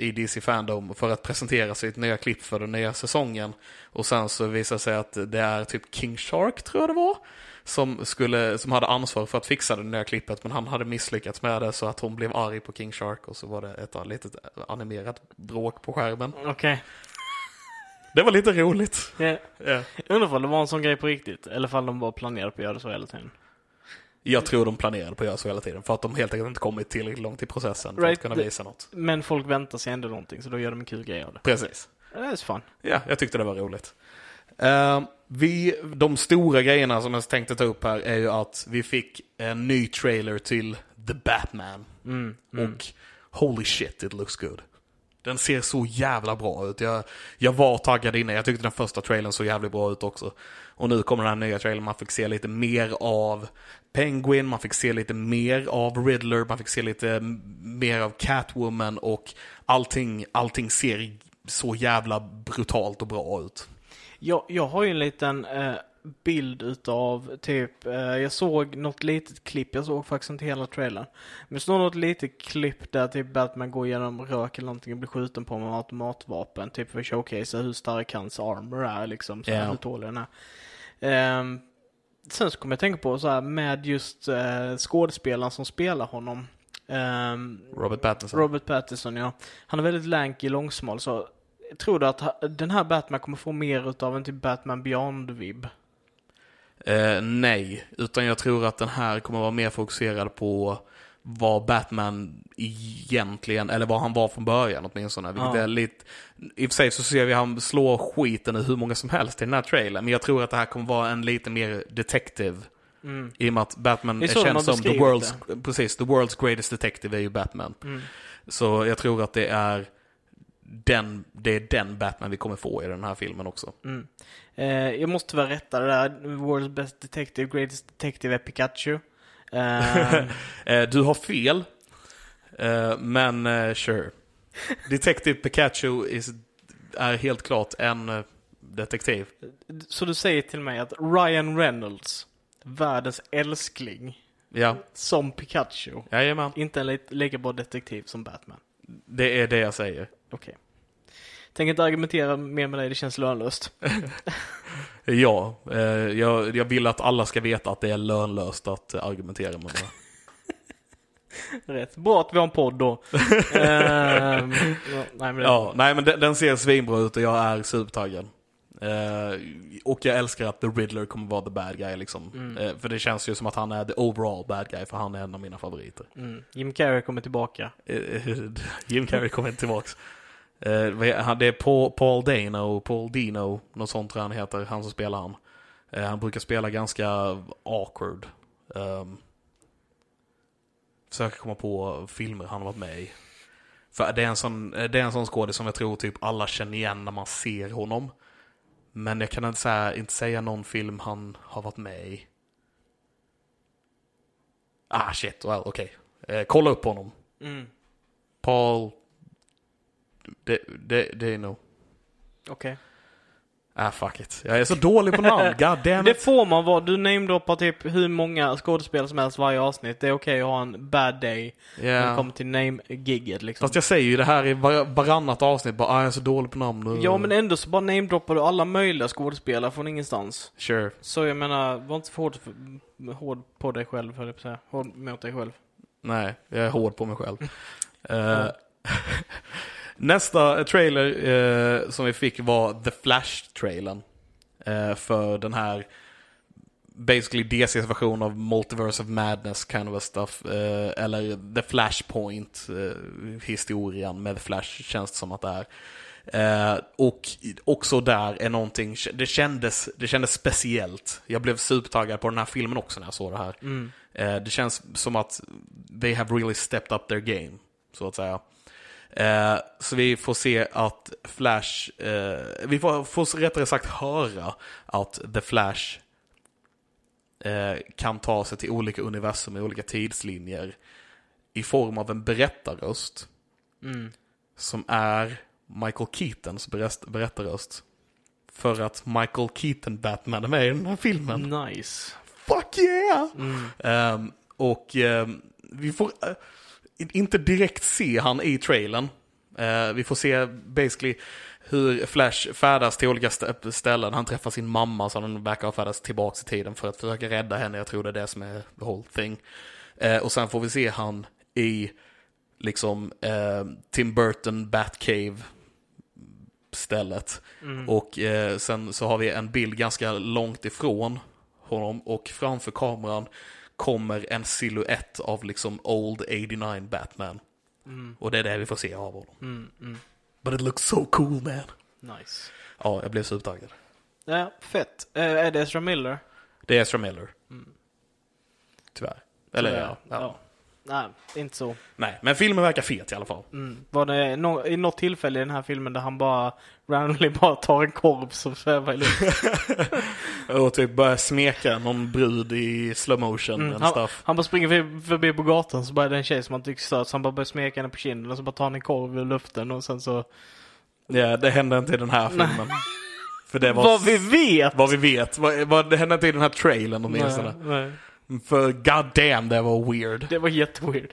I DC Fandom för att presentera sitt nya klipp för den nya säsongen. Och sen så visade det sig att det är typ King Shark tror jag det var. Som, skulle, som hade ansvar för att fixa det nya klippet men han hade misslyckats med det så att hon blev arg på King Shark och så var det ett litet animerat bråk på skärmen. Okej. Det var lite roligt. Ja. Jag undrar om det var en sån grej på riktigt, eller om de bara planerade på att göra det så hela tiden. Jag tror de planerade på att göra så hela tiden för att de helt enkelt inte kommit tillräckligt långt i processen för Right. att kunna visa något. Men folk väntar sig ändå någonting, så då gör de en kul grej av det. Precis. That's fun. Ja, jag tyckte det var roligt. Eh, vi, de stora grejerna som jag tänkte ta upp här är ju att vi fick en ny trailer till The Batman. Mm. Och holy shit, it looks good. Den ser så jävla bra ut. Jag, jag var taggad inne. Jag tyckte den första trailern såg jävligt bra ut också. Och nu kommer den här nya trailern. Man fick se lite mer av Penguin, man fick se lite mer av Riddler, man fick se lite mer av Catwoman och allting, allting ser så jävla brutalt och bra ut. Jag, jag har ju en liten eh, bild utav typ, eh, jag såg något litet klipp, jag såg faktiskt inte hela trailern. Men det står något litet klipp där typ Batman går genom rök eller någonting och blir skjuten på med automatvapen. Typ för att showcasea hur stark hans armor är liksom, så Ja. hur tålig den är. Ehm, sen så kommer jag tänka på så här med just eh, skådespelaren som spelar honom. Ehm, Robert Pattinson. Robert Pattinson, ja. Han är väldigt lanky, långsmal, så tror du att ha- den här Batman kommer få mer utav en typ Batman Beyond-vibb? Eh, nej, utan jag tror att den här kommer vara mer fokuserad på vad Batman egentligen, eller vad han var från början åtminstone. Vilket Ja. är lite, I och för sig så ser vi han slå skiten ur hur många som helst i den här trailern. Men jag tror att det här kommer vara en lite mer detective. Mm. I och med att Batman är känd som the world's, precis, the world's greatest detective är ju Batman. Mm. Så jag tror att det är den, det är den Batman vi kommer få i den här filmen också. Mm. Eh, jag måste tyvärr rätta det där. World's best detective, greatest detective är Pikachu. Eh, du har fel, eh, men eh, sure. Detective Pikachu is, är helt klart en detektiv. så du säger till mig att Ryan Reynolds, världens älskling, Ja, som Pikachu, jajamän. inte en li- lika bra detektiv som Batman? Det är det jag säger. Okej. Tänker inte argumentera mer med dig, det känns lönlöst. Ja, eh, jag, jag vill att alla ska veta att det är lönlöst att argumentera med mig. Rätt. Bra att vi har en podd då. Ehm, ja, nej, men det, Ja, nej men den, den ser svinbra ut och jag är supertaggad. Eh, och jag älskar att The Riddler kommer vara the bad guy liksom. Mm. Eh, för det känns ju som att han är the overall bad guy, för han är en av mina favoriter. Mm. Jim Carrey kommer tillbaka. Eh, Jim Carrey kommer inte tillbaks. Eh, det är Paul, Paul Dano, Paul Dino, något sånt tror han heter, han som spelar han. Eh, han brukar spela ganska awkward. Um, försöker komma på filmer han har varit med i. För det är en sån, eh, det är en sån skådis som jag tror typ alla känner igen när man ser honom. Men jag kan inte säga, inte säga någon film han har varit med i. Ah shit, well okej. Eh, kolla upp honom. Mm. Paul... Det, det, det är nog... Okej. Ah fuck it. Jag är så dålig på namn, god damn Det får man vara. Du namedroppar typ hur många skådespelare som helst varje avsnitt. Det är okej att ha en bad day när det kommer till name-gigget liksom. Fast jag säger ju det här i var, varannat avsnitt, bara ah, jag är så dålig på namn nu. Ja men ändå så bara namedroppar du alla möjliga skådespelare från ingenstans. Sure. Så jag menar, var inte för hård, för, hård på dig själv höll jag på att säga. Hård mot dig själv. Nej, jag är hård på mig själv. Eh, Nästa trailer eh, som vi fick var The Flash-trailern. Eh, för den här basically DC's version av Multiverse of Madness kind of a stuff. Eh, eller The Flashpoint eh, historien med The Flash känns det som att det är. Eh, och också där är någonting, det kändes, det kändes speciellt. Jag blev supertaggad på den här filmen också när jag såg det här. Mm. Eh, det känns som att they have really stepped up their game, så att säga. Eh, så vi får se att Flash, eh, vi får, får rättare sagt höra att The Flash eh, kan ta sig till olika universum i olika tidslinjer i form av en berättarröst Mm. som är Michael Keatons berätt- berättarröst. För att Michael Keaton Batman är med i den här filmen. Nice. Fuck yeah! Mm. Ehm, och ehm, vi får eh, inte direkt se han i trailern. Eh, vi får se basically hur Flash färdas till olika st- ställen. Han träffar sin mamma så han verkar ha färdats tillbaka i tiden för att försöka rädda henne. Jag tror det är det som är the whole thing. Eh, och sen får vi se han i liksom eh, Tim Burton Batcave stället. Mm. Och sen så har vi en bild ganska långt ifrån honom och framför kameran kommer en silhuett av liksom Old 89 Batman. Mm. Och det är det vi får se av honom. Mm. Mm. But it looks so cool man. Nice. Ja, jag blev supertaggad. Ja, fett. Eh, är det Ezra Miller? Det är Ezra Miller. Mm. Tyvärr. Eller Tyvärr. ja, ja. Nej, inte så. Nej, men filmen verkar fet i alla fall. Mm. Var det no i något tillfälle i den här filmen där han bara randomly bara tar en korv som svävar i luften? Och typ börjar smeka någon brud i slow motion Mm. Han, stuff. han bara springer förbi, på gatan så bara är det en tjej som han tycker söt så han bara börjar smeka henne på kinden och så bara tar han en korv ur luften och sen så... Ja, det hände inte i den här filmen. För det var... Vad vi vet! Vad vi vet. Vad, vad, det hände inte i den här trailern åtminstone. Nej, nej. För god damn, det var weird. Det var jätteweird.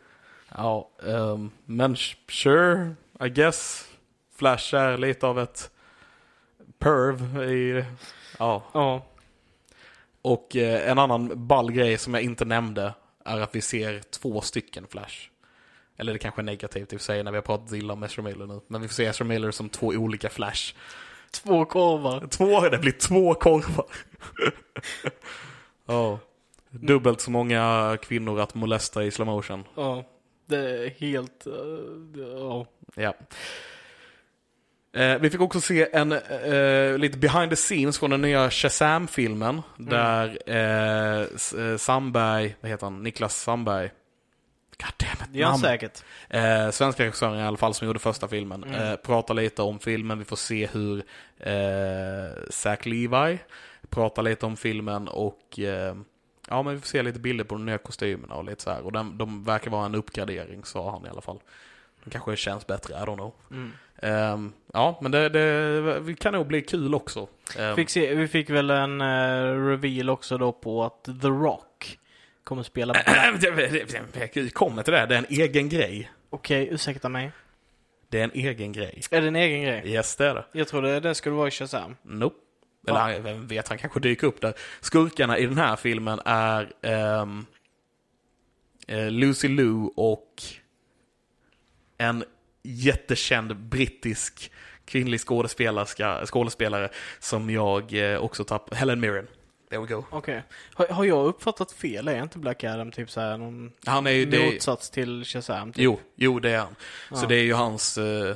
Ja, ehm, men sure, I guess. Flash är lite av ett perv i... Ja. Ja. Och eh, en annan ball grej som jag inte nämnde är att vi ser två stycken Flash. Eller det kanske är negativt i och för sig när vi har pratat illa om Ezra Miller nu. Men vi får se Ezra Miller som två olika Flash. Två korvar. Två, det blir två korvar. Ja. Dubbelt så många kvinnor att molesta i slow motion. Ja. Det är helt... eh, Ja. Ja. Eh, vi fick också se en eh, lite behind the scenes från den nya Shazam-filmen. Där eh, eh, Sandberg, vad heter han, Niklas Sandberg. God damn it, Det gör han namn. säkert. Eh, svenska regissören i alla fall som gjorde första filmen. Mm. Eh, pratar lite om filmen, vi får se hur eh, Zach Levi pratar lite om filmen och eh, ja men vi får se lite bilder på de nya kostymerna och lite så här. Och de, de verkar vara en uppgradering sa han i alla fall. De kanske känns bättre, I don't know. Mm. Ehm, ja, men det, det kan nog bli kul också. Ehm, Fick se, vi fick väl en eh, reveal också då på att The Rock kommer spela Vi kommer till det, det är en egen grej. Okej, ursäkta mig. Det är en egen grej. Är det en egen grej? Yes, det är det. Jag trodde det skulle vara i Shazam. Nope. Eller han- vem vet, han kanske dyker upp där. Skurkarna i den här filmen är eh, Lucy Liu och en jättekänd brittisk kvinnlig skådespelerska, skådespelare som jag eh, också tappade, Helen Mirren. There we go. Okej. Har, har jag uppfattat fel? Är inte Black Adam typ såhär någon Han är ju, det, motsats till Shazam? Typ? jo, jo det är han. Så Ja. det är ju hans eh,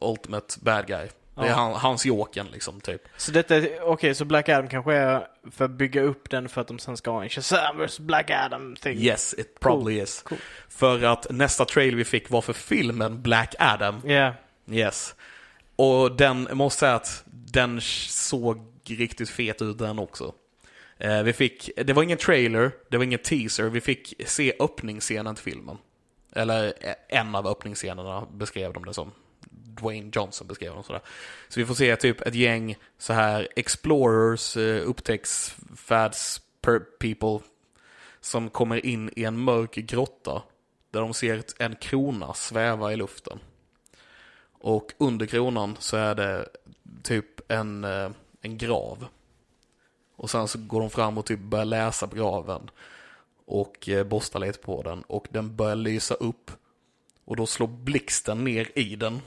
ultimate bad guy. Det är han, hans Jokern liksom, typ. Så detta, är- okej, så Black Adam kanske är för att bygga upp den för att de sen ska ha en Shazam vs Black Adam thing? Yes, it probably is. Cool. För att nästa trailer vi fick var för filmen Black Adam. Ja. Yes. Och den, jag måste säga att den såg riktigt fet ut den också. Eh, vi fick, det var ingen trailer, det var ingen teaser, vi fick se öppningsscenen till filmen. Eller eh, en av öppningsscenerna beskrev de det som. Dwayne Johnson beskrev dem sådär. Så vi får se typ ett gäng så här explorers, eh, upptäcktsfärds per people som kommer in i en mörk grotta där de ser en krona sväva i luften. Och under kronan så är det typ en, eh, en grav. Och sen så går de fram och typ börjar läsa på graven. Och eh, borstar lite på den. Och den börjar lysa upp. Och då slår blixten ner i den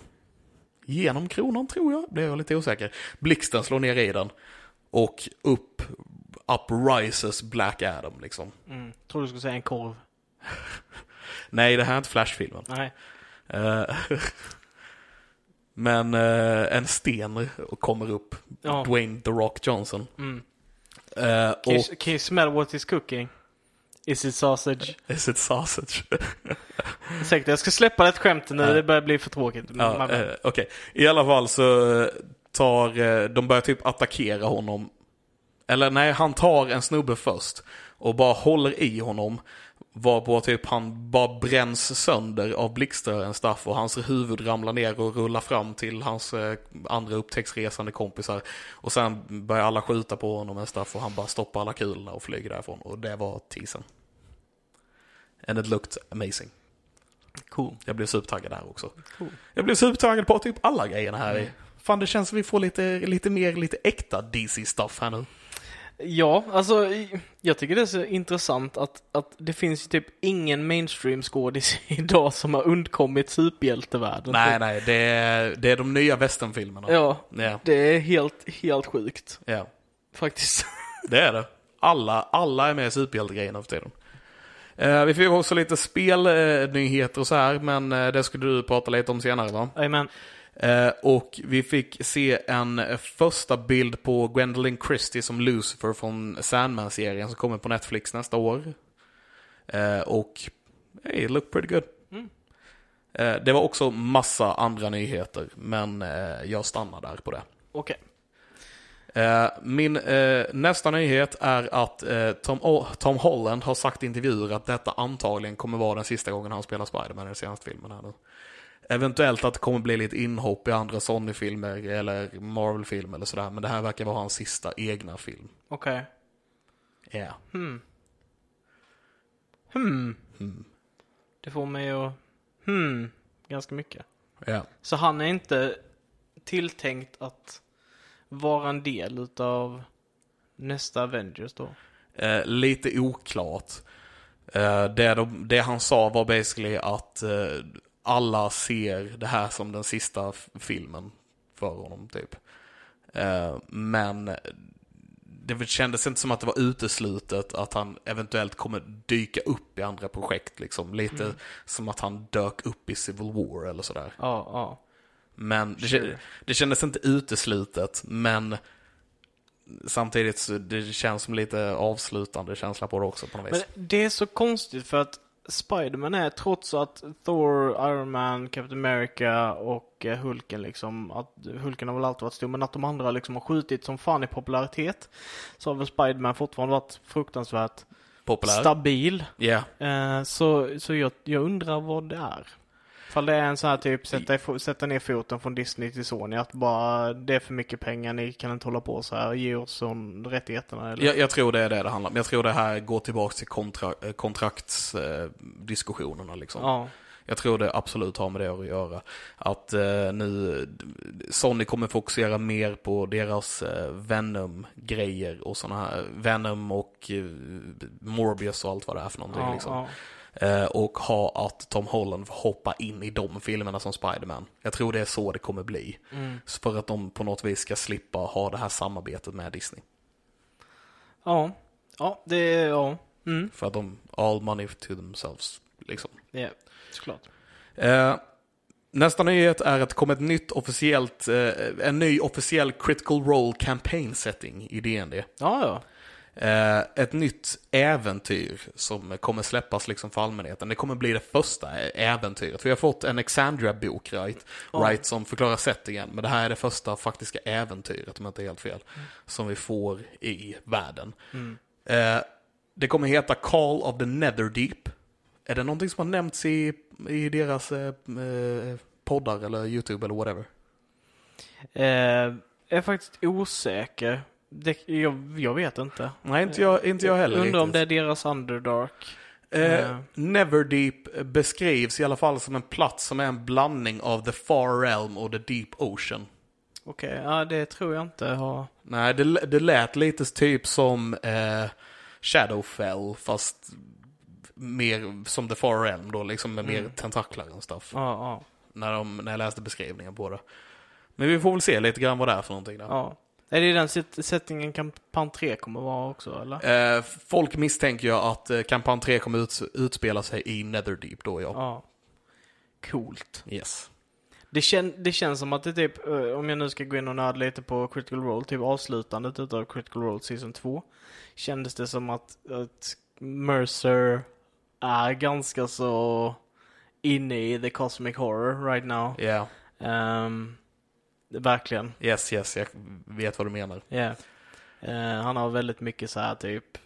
genom kronan tror jag, blev jag lite osäker. Blixten slår ner i den. Och upp, up rises Black Adam liksom. Mm. Tror du skulle säga en korv. Nej, det här är inte Flash-filmen. Nej. Eh, Men eh, en sten kommer upp. Ja. Dwayne The Rock Johnson. Mm. Eh, Can, och you, can you smell what is cooking? Is it sausage? is it sausage? Säkert, jag ska släppa det skämtet nu, Ja. det börjar bli för tråkigt. Ja, eh, Okej, i alla fall så eh, tar, eh, de börjar typ attackera honom. Eller nej, han tar en snubbe först och bara håller i honom. Varpå typ han bara bränns sönder av blixtrörens staff och hans huvud ramlar ner och rullar fram till hans eh, andra upptäcktsresande kompisar. Och sen börjar alla skjuta på honom med staff och han bara stoppar alla kulorna och flyger därifrån. Och det var teasern. And it looked amazing. Cool. Jag blev supertaggad där också. Cool. Jag blev supertaggad på typ alla grejerna här. i. Fan, det känns som vi får lite, lite mer, lite äkta DC-stuff här nu. Ja, alltså jag tycker det är så intressant att, att det finns typ ingen mainstream skådis idag som har undkommit superhjältevärlden. Nej, nej, det är, det är de nya westernfilmerna. Ja, Ja, det är helt, helt sjukt ja, faktiskt. det är det. Alla, alla är med i superhjältegrejerna för tiden. Eh, vi fick också lite spelnyheter och så här, men eh, det skulle du prata lite om senare va? Jajamän. Eh, och vi fick se en eh, första bild på Gwendolyn Christie som Lucifer från Sandman-serien som kommer på Netflix nästa år. Eh, och hey, it looked pretty good. Mm. Det var också massa andra nyheter, men jag stannar där på det. Okej. Eh, min eh, nästa nyhet är att eh, Tom, O- Tom Holland har sagt i intervjuer att detta antagligen kommer vara den sista gången han spelar Spider-Man i den senaste filmen här nu. Eventuellt att det kommer bli lite inhopp i andra Sony-filmer eller Marvel-filmer eller sådär, men det här verkar vara hans sista egna film. Okej. Ja. Hmm. Hmm. Hmm. Det får mig att hmm ganska mycket. Ja. Så han är inte tilltänkt att vara en del utav nästa Avengers då? Eh, lite oklart. Eh, det, de, det han sa var basically att eh, alla ser det här som den sista filmen för honom typ. Eh, men det kändes inte som att det var uteslutet att han eventuellt kommer dyka upp i andra projekt liksom. Lite Mm. som att han dök upp i Civil War eller sådär. Ja, ja. Men det, Sure. det kändes inte uteslutet, men samtidigt så det känns som lite avslutande känsla på det också på något vis. Men det är så konstigt för att Spiderman är trots att Thor, Iron Man, Captain America och eh, Hulken liksom, att Hulken har väl alltid varit stor, men att de andra liksom har skjutit som fan i popularitet. Så har väl Spiderman fortfarande varit fruktansvärt Populär. stabil. Ja, Eh, så så jag, jag undrar vad det är. Ifall det är en sån här typ sätta, sätta ner foten från Disney till Sony, att bara det är för mycket pengar, ni kan inte hålla på så här, ge oss sån rättigheterna eller? jag, jag tror det är det det handlar om. Jag tror det här går tillbaka till kontra, eh, kontraktsdiskussionerna liksom. Ja. Jag tror det absolut har med det att göra. Att eh, nu, Sony kommer fokusera mer på deras eh, Venom-grejer och sådana här, Venom och eh, Morbius och allt vad det är för någonting ja, liksom. ja. Eh, och ha att Tom Holland får hoppa in i de filmerna som Spider-Man. Jag tror det är så det kommer bli. Mm. För att de på något vis ska slippa ha det här samarbetet med Disney. Ja, ja, det är, ja. Mm. För att de, all money to themselves, liksom. Ja, såklart. Eh, nästa nyhet är att det kommer ett nytt officiellt, eh, en ny officiell critical role campaign setting i D&D. Ja, ja. Eh, ett nytt äventyr som kommer släppas liksom för allmänheten. Det kommer bli det första äventyret. Vi har fått en Exandria-bok, right? Ja. right? Som förklarar settingen. Men det här är det första faktiska äventyret, om jag inte är helt fel. Som vi får i världen. Mm. Eh, det kommer heta Call of the Netherdeep. Är det någonting som har nämnts i, i deras eh, eh, poddar eller YouTube eller whatever? Eh, jag är faktiskt osäker. Det, jag, jag vet inte. Nej, inte jag, inte jag heller Undrar om det är deras Underdark. Eh, Eh. Neverdeep beskrivs i alla fall som en plats som är en blandning av the far realm och the deep ocean. Okej, ja det tror jag inte har... Nej, det, det lät lite typ som eh, Shadowfell, fast mer som the far realm då, liksom med mer Mm. tentaklar och stuff. Ja, ja. När, de, när jag läste beskrivningen på det. Men vi får väl se lite grann vad det är för någonting där. Ja. Är det den settingen kampanj 3 kommer vara också, eller? Eh, folk misstänker ju att eh, kampanj 3 kommer ut, utspela sig i Netherdeep då, ja. Ja. Coolt. Yes. Det, kän, det känns som att det typ, eh, om jag nu ska gå in och nörda lite på Critical Role, typ avslutandet utav Critical Role Season 2. Kändes det som att, att Mercer är ganska så inne i the cosmic horror right now. Ja, Ehm, verkligen. yes, yes, jag vet vad du menar. Yeah. Eh, han har väldigt mycket så här typ,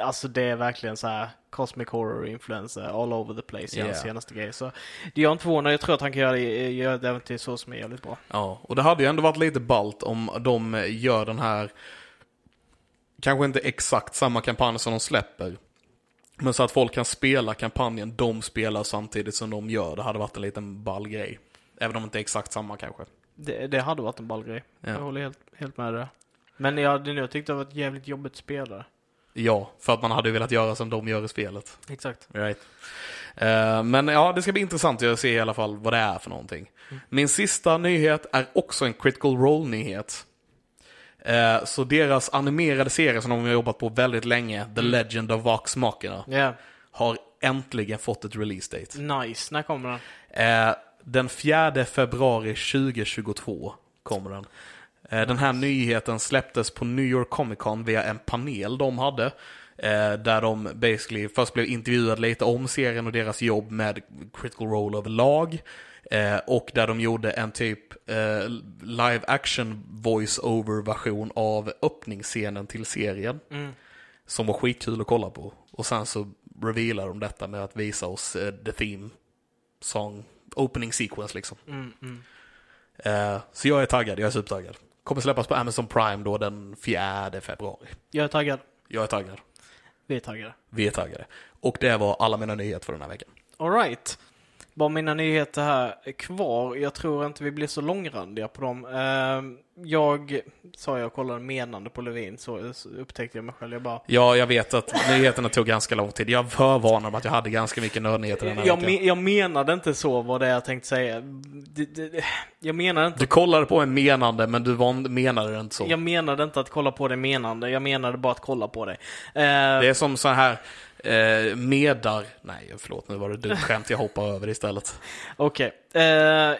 alltså det är verkligen så här cosmic horror influencer all over the place i hans Yeah. senaste grej. Så det gör inte förvånad, jag tror att han kan göra det, göra det även till så som är jävligt bra. Ja, och det hade ju ändå varit lite balt om de gör den här, kanske inte exakt samma kampanj som de släpper, men så att folk kan spela kampanjen de spelar samtidigt som de gör. Det hade varit en liten ball grej. Även om det inte är exakt samma kanske. Det, det hade varit en ball grej. Ja. Jag håller helt, helt med dig. Men jag hade nog tyckt det var ett jävligt jobbigt spelare. Ja, för att man hade velat göra som de gör i spelet. Exakt. Right. Eh, men ja, det ska bli intressant att se i alla fall vad det är för någonting. Min sista nyhet är också en critical role-nyhet. Eh, så deras animerade serie som de har jobbat på väldigt länge, The Legend of Vox Machina, Ja, har äntligen fått ett release date. nice. När kommer den? Eh, den 4 februari 2022 kommer den. Eh, den här nyheten släpptes på New York Comic Con via en panel de hade. Eh, där de basically först blev intervjuade lite om serien och deras jobb med Critical Role överlag. Eh, och där de gjorde en typ live action voice-over version av öppningsscenen till serien. Mm. Som var skitkul att kolla på. Och sen så revealar de detta med att visa oss the theme song, opening sequence liksom. Mm, mm. Eh, så jag är taggad, jag är supertaggad. Kommer släppas på Amazon Prime då den 4 februari. Jag är taggad. Jag är taggad. Vi är taggade. Vi är taggade. Och det var alla mina nyheter för den här veckan. Alright. Bara mina nyheter här är kvar. Jag tror inte vi blir så långrandiga på dem. Ehm, jag sa jag kollade menande på Levin så upptäckte jag mig själv. Jag bara... Ja, jag vet att nyheterna tog ganska lång tid. Jag förvarnade om att jag hade ganska mycket nördnyheter den här Jag, veckan. me- jag menade inte så vad det jag tänkte säga. Det, det, jag menade inte Du kollade på en menande, men du var, menade det inte så. Jag menade inte att kolla på det menande, jag menade bara att kolla på det. Eh, Det är som så här eh, medar... Nej, förlåt, nu var det dumt skämt. Jag hoppar över istället. Okej, eh,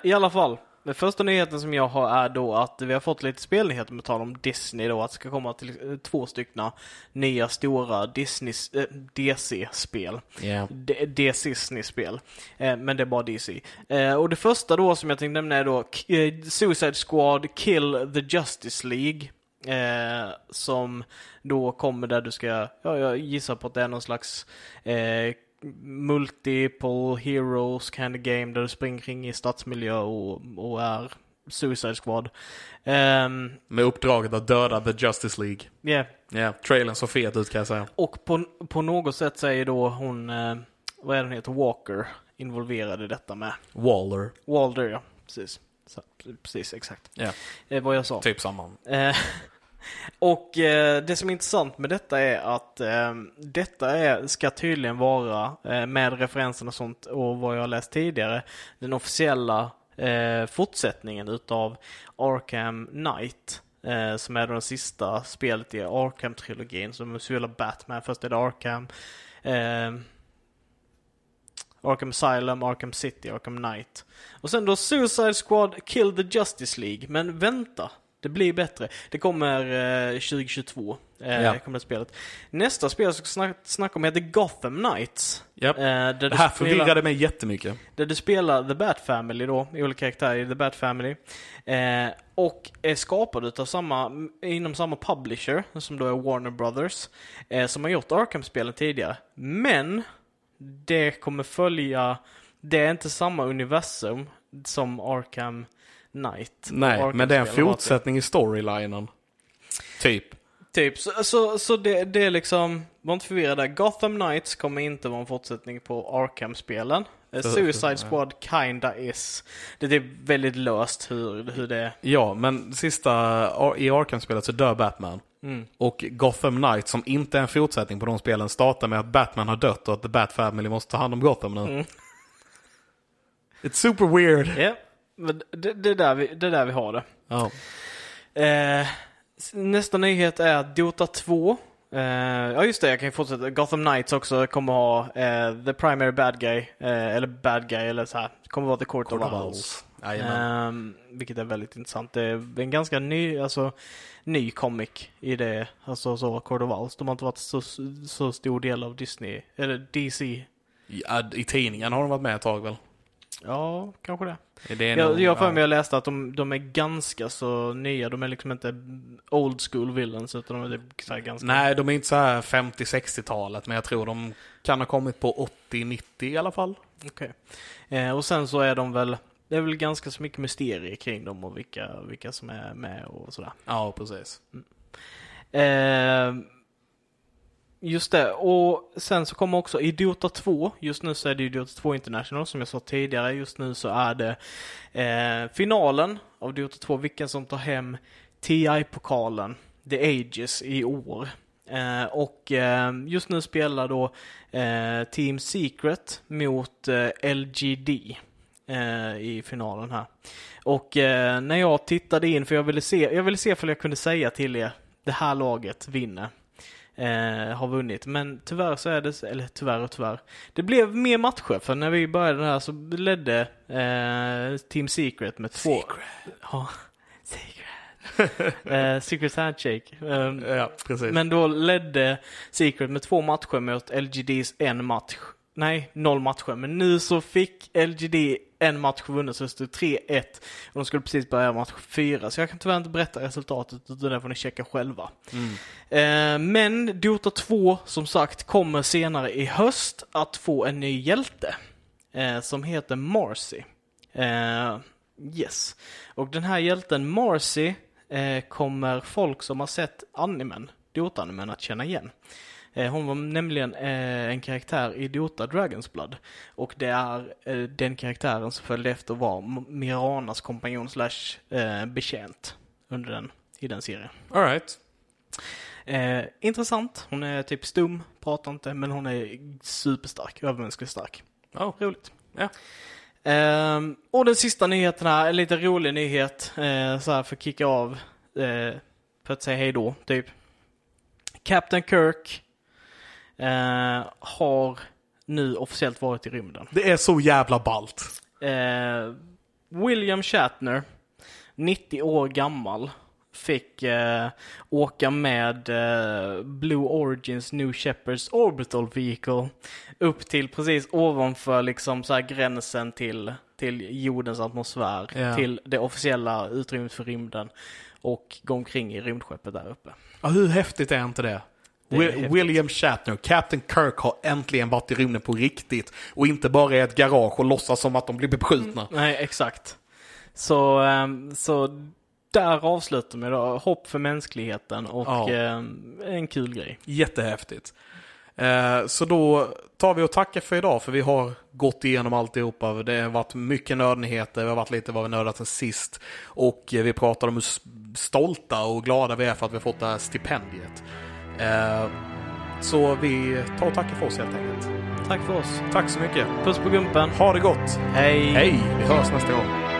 i alla fall. Den första nyheten som jag har är då att vi har fått lite spelnyheter med tal om Disney då, att det ska komma till eh, två stycken nya stora Disney, eh, DC-spel. Yeah. DC-spel. Eh, men det är bara DC. Eh, och det första då som jag tänkte nämna är då eh, Suicide Squad Kill the Justice League. Eh, som då kommer där du ska, ja, jag gissar på att det är någon slags eh, multiple heroes kind of game där du springer kring i stadsmiljö och, och är Suicide Squad. Ehm, Med uppdraget att döda The Justice League. yeah. Ja, yeah, trailern så fet ut kan jag säga. Och på, på något sätt ju då hon, eh, vad är det hon heter, Walker involverad i detta med. Waller. Walder, ja. Precis. Så, precis, exakt. Ja, Eh, vad jag sa. typ samma. Och eh, det som är intressant med detta är att eh, detta är, ska tydligen vara, eh, med referenserna och sånt och vad jag har läst tidigare, den officiella eh, fortsättningen utav Arkham Knight. Eh, som är då det sista spelet i Arkham-trilogin som spelar Batman. Först är det Arkham, eh, Arkham Asylum, Arkham City, Arkham Knight. Och sen då Suicide Squad Kill the Justice League. Men vänta, det blir bättre. Det kommer eh, 2022, eh, Ja. kommer det spelet. Nästa spel jag ska snack, snacka om heter Gotham Knights. Japp. Eh, Det här spelar- förvirrade mig jättemycket. där du spelar The Bat Family då, i olika karaktärer i The Bat Family. Eh, och är skapad utav samma, inom samma publisher, som då är Warner Brothers, eh, som har gjort Arkham-spelen tidigare. Men, det kommer följa, det är inte samma universum som Arkham Knight. Nej, men det är en fortsättning i storylinen. Typ. Typ, så, så, så det, det är liksom, var inte förvirrad där. Gotham Knights kommer inte vara en fortsättning på Arkham-spelen. Eh, Suicide Squad kinda is. Det är väldigt löst hur, hur det är. Ja, men sista i Arkham-spelet så dör Batman. Mm. Och Gotham Knight, som inte är en fortsättning på de spelen, startar med att Batman har dött och att The Bat Family måste ta hand om Gotham nu. Mm. It's super weird. Ja, Men det, det, är där vi, det är där vi har det. Ja. Eh, nästa nyhet är att Dota 2. Eh, ja just det, jag kan ju fortsätta. Gotham Knights också kommer ha eh, The Primary Bad Guy. Eh, eller Bad Guy eller så här. Kommer vara The Court, of Owls. Eh, vilket är väldigt intressant. Det är en ganska ny, alltså, ny comic i det. Alltså så Court of Owls. De har inte varit så, så stor del av Disney. Eller DC. Ja, I tidningen har de varit med ett tag väl? Ja, kanske det. Det är Jag, har för mig ja. jag läste att de, de är ganska så nya. De är liksom inte old school villains utan de är typ ganska... Nej, de är inte så här 50-60-talet, men jag tror de kan ha kommit på 80-90 i alla fall. Okej. Eh, och sen så är de väl, det är väl ganska så mycket mysterier kring dem och vilka, vilka som är med och sådär. Ja, precis. Eh, just det, och sen så kommer också i Dota 2, just nu så är det ju Dota 2 International som jag sa tidigare, just nu så är det eh, finalen av Dota 2, vilken som tar hem TI-pokalen, The Ages i år. Eh, och eh, just nu spelar då eh, Team Secret mot eh, LGD eh, i finalen här. Och eh, när jag tittade in, för jag ville se, jag ville se om jag kunde säga till er, det här laget vinner. Eh, har vunnit. Men tyvärr så är det, eller tyvärr och tyvärr. Det blev mer matcher för när vi började här så ledde eh, Team Secret med två. Ja, Secret. eh, Secret Handshake. Eh, Ja, precis. men då ledde Secret med två matcher mot LGDs en match. Nej, noll matcher. Men nu så fick LGD en match vunnen så det stod 3-1. Och de skulle precis börja match 4. Så jag kan tyvärr inte berätta resultatet utan det får ni checka själva. Mm. Eh, men Dota 2 som sagt kommer senare i höst att få en ny hjälte. Eh, som heter Marcy. Eh, yes. Och den här hjälten Marcy kommer folk som har sett animen, Dota-animen, att känna igen. Eh, hon var nämligen eh, en karaktär i Dota Dragons Blood. Och det är eh, den karaktären som följde efter var Miranas kompanjon slash eh, betjänt under den, i den serien. All right. Eh, intressant. Hon är typ stum, pratar inte, men hon är superstark, övermänskligt stark. Oh. Roligt. Ja. Ehm, och den sista nyheten här, en lite rolig nyhet, eh, så här för att kicka av, eh, för att säga hej då, typ. Captain Kirk eh, har nu officiellt varit i rymden. Det är så jävla ballt. Eh, William Shatner, 90 år gammal, fick eh, åka med eh, Blue Origins New Shepherds Orbital Vehicle upp till precis ovanför liksom så här gränsen till, till jordens atmosfär, Ja. till det officiella utrymmet för rymden och gå omkring i rymdskeppet där uppe. Ja, hur häftigt är inte det? William Shatner, Captain Kirk har äntligen varit i rymden på riktigt och inte bara i ett garage och låtsas som att de blir beskjutna. Nej, exakt. Så, ehm, så där avslutar vi då. Hopp för mänskligheten och Ja. ehm, en kul grej. Jättehäftigt. Eh, Så då tar vi och tackar för idag, för vi har gått igenom alltihopa. Det har varit mycket nördnyheter, vi har varit lite vad vi nördat sen sist. Och eh, vi pratade om hur stolta och glada vi är för att vi har fått det här stipendiet. Eh, Så vi tar och tackar för oss helt enkelt. Tack för oss. Tack så mycket. Puss på gumpen. Ha det gott. Hej. Hej, vi hörs nästa gång.